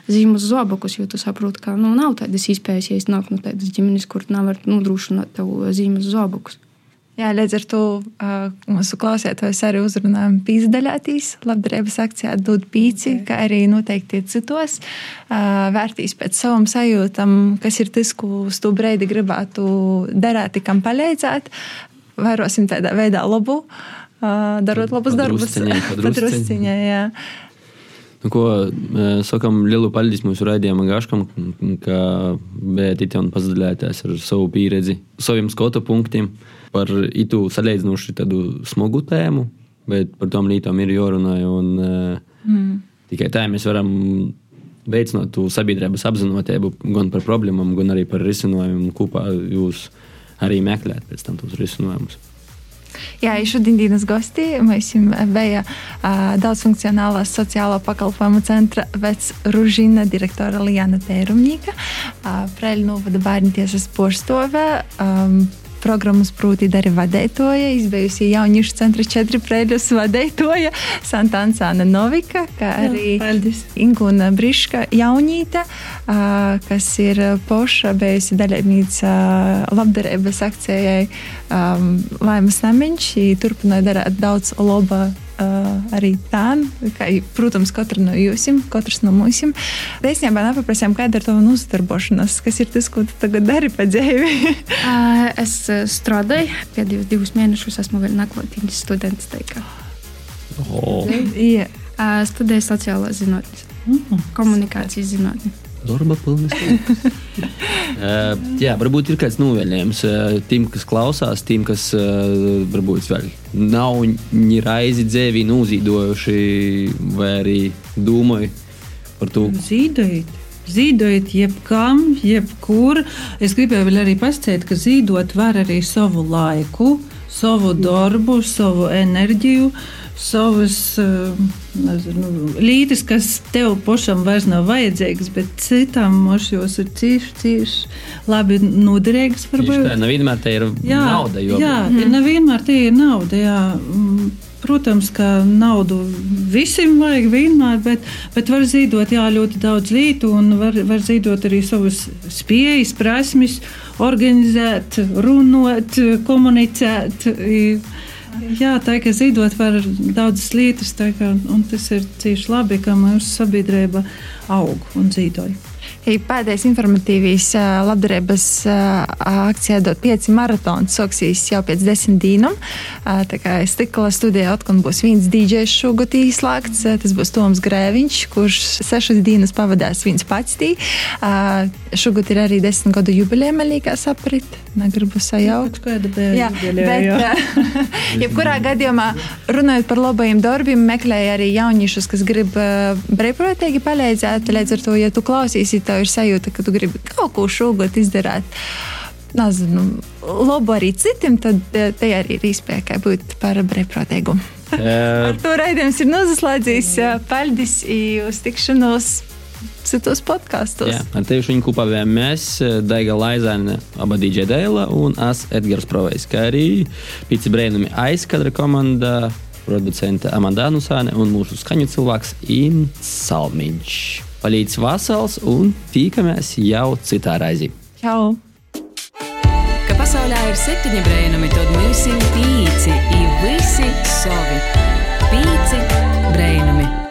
zīmes zobokus, jo tu saproti, ka nu, nav tādas iespējas, ja es nāku no tādas ģimenes, kur nevar nodrošināt tev zīmes zobokus. Jā, līdz ar to uh, mūsu klausītājs arī uzrunājam pīzdaļātīs, labdarības akcijā dod pīci, okay. kā arī noteikti citos uh, vērtīs pēc savam sajūtam, kas ir tas, ko to breidi gribētu darīt, kam palīdzēt. Vairosim tādā veidā labu, uh, darot labus darbus. Padrusciņā, jā. Nu, ko sakām, lielu paldies mūsu raidījuma gaškam, ka bijāt un pazdalījāties ar savu pieredzi, saviem skatu punktiem. Uh, par itu salīdzinoši smagu tēmu, bet par tām lietām ir jārunā. Un, eh, mm. Tikai tā mēs varam veicināt to sabiedrības apziņotību gan par problēmām, gan arī par risinājumu. Kopā jūs arī meklējat pēc tam tos risinājumus. Jā, šodienas gosti mums bija uh, daudzfunkcionālās sociālo pakalpojumu centra Vec Ružina direktora Lijana Tērumņīka, uh, Preļu novada bērnu tiesas porstove. Um, programmas proti arī vadītoja, izbijusi jauniešu centra četri preļus vadītoja Santānsāna Novika, kā arī Ingūna Briška jaunīte, kas ir poša bijusi daļēnīca labdarības akcijai Laimas Namiņš. Turpināja darīt daudz laba Uh, arī tā, kā, protams, katra no jums, katrs no mums. Īstenībā nepaprasām, kāda ir tava uzdarbošanās, kas ir tas, ko tu tagad dari pa dzīvi. uh, es strādāju, pēdējos divus mēnešus esmu vēl naklotīņas students. Oh. Yeah. Uh, studēju sociālās zinātnes, mm -hmm. komunikācijas zinātnes. Darba pilnas. uh, jā, varbūt ir kāds novēlējums uh, tiem, kas klausās, tiem, kas uh, varbūt vēl nav raizi dzēvī nozīdojuši, vai arī domāju par to. Zīdojot jebkam, jebkur. Es gribēju arī pasakāt, ka zīdot var arī savu laiku, savu darbu, savu enerģiju. Uh, savas nezinu, līnijas, kas tev pašam vairs nav vajadzīgas, bet citam mošos ir cīši, cīši labi noderīgas. Tā nevienmēr te ir jā, nauda. Jo... Jā, mm. nevienmēr te ir nauda. Jā. Mm, protams, ka naudu visiem vajag vienmēr, bet, bet var zīdot jā, ļoti daudz lietu un var, var zīdot arī savas spējas, prasmes, organizēt, runāt, komunicēt. Jā, tā kā zīdot var daudzas lietas, kā, un tas ir cieši labi, ka mūsu sabiedrība aug un zīdoja. Pēdējais informatīvais labdarības akcijā dot pieci maratoni sāksies jau pēc desmit dienām. Tā kā stikla studijā atkal būs viens DJs šogad īslāgts. Tas būs Toms Grēviņš, kurš sešas dienas pavadās viens pats tī. šogad ir arī desmit gadu jubileja malīgā saprit. Negribu sajaukt. Jā, bet, jebkurā gadījumā, runājot par labajiem darbiem, meklēju arī jauniešus, kas grib brīvprātīgi palīdzēt. Līdz ar to, ja tu klausīsi, tev ir sajūta, ka tu gribi kaut ko šogad izdarīt. Nezinu, labu arī citiem, tad eh, te arī ir iespēja būt par brīvprātīgumu. Ar to raidījums ir nozaslēdzis. Paldies uz tikšanos citos podkāstos. Jā, ar tevi šodien kopā bijām mēs, Daiga Laizāne, aba DJ Dēla un es Edgars Provejs, kā arī Pici Brēnumi aizkadra komanda, producente Amanda Nusāne un mūsu skaņu cilvēks Ints Salmiņš palīdz vasals un tikamies jau citā raizī. Čau! Ka pasaulē ir septiņi brēnumi, tad mums ir pīci, ir visi savi. Pīci brēnumi!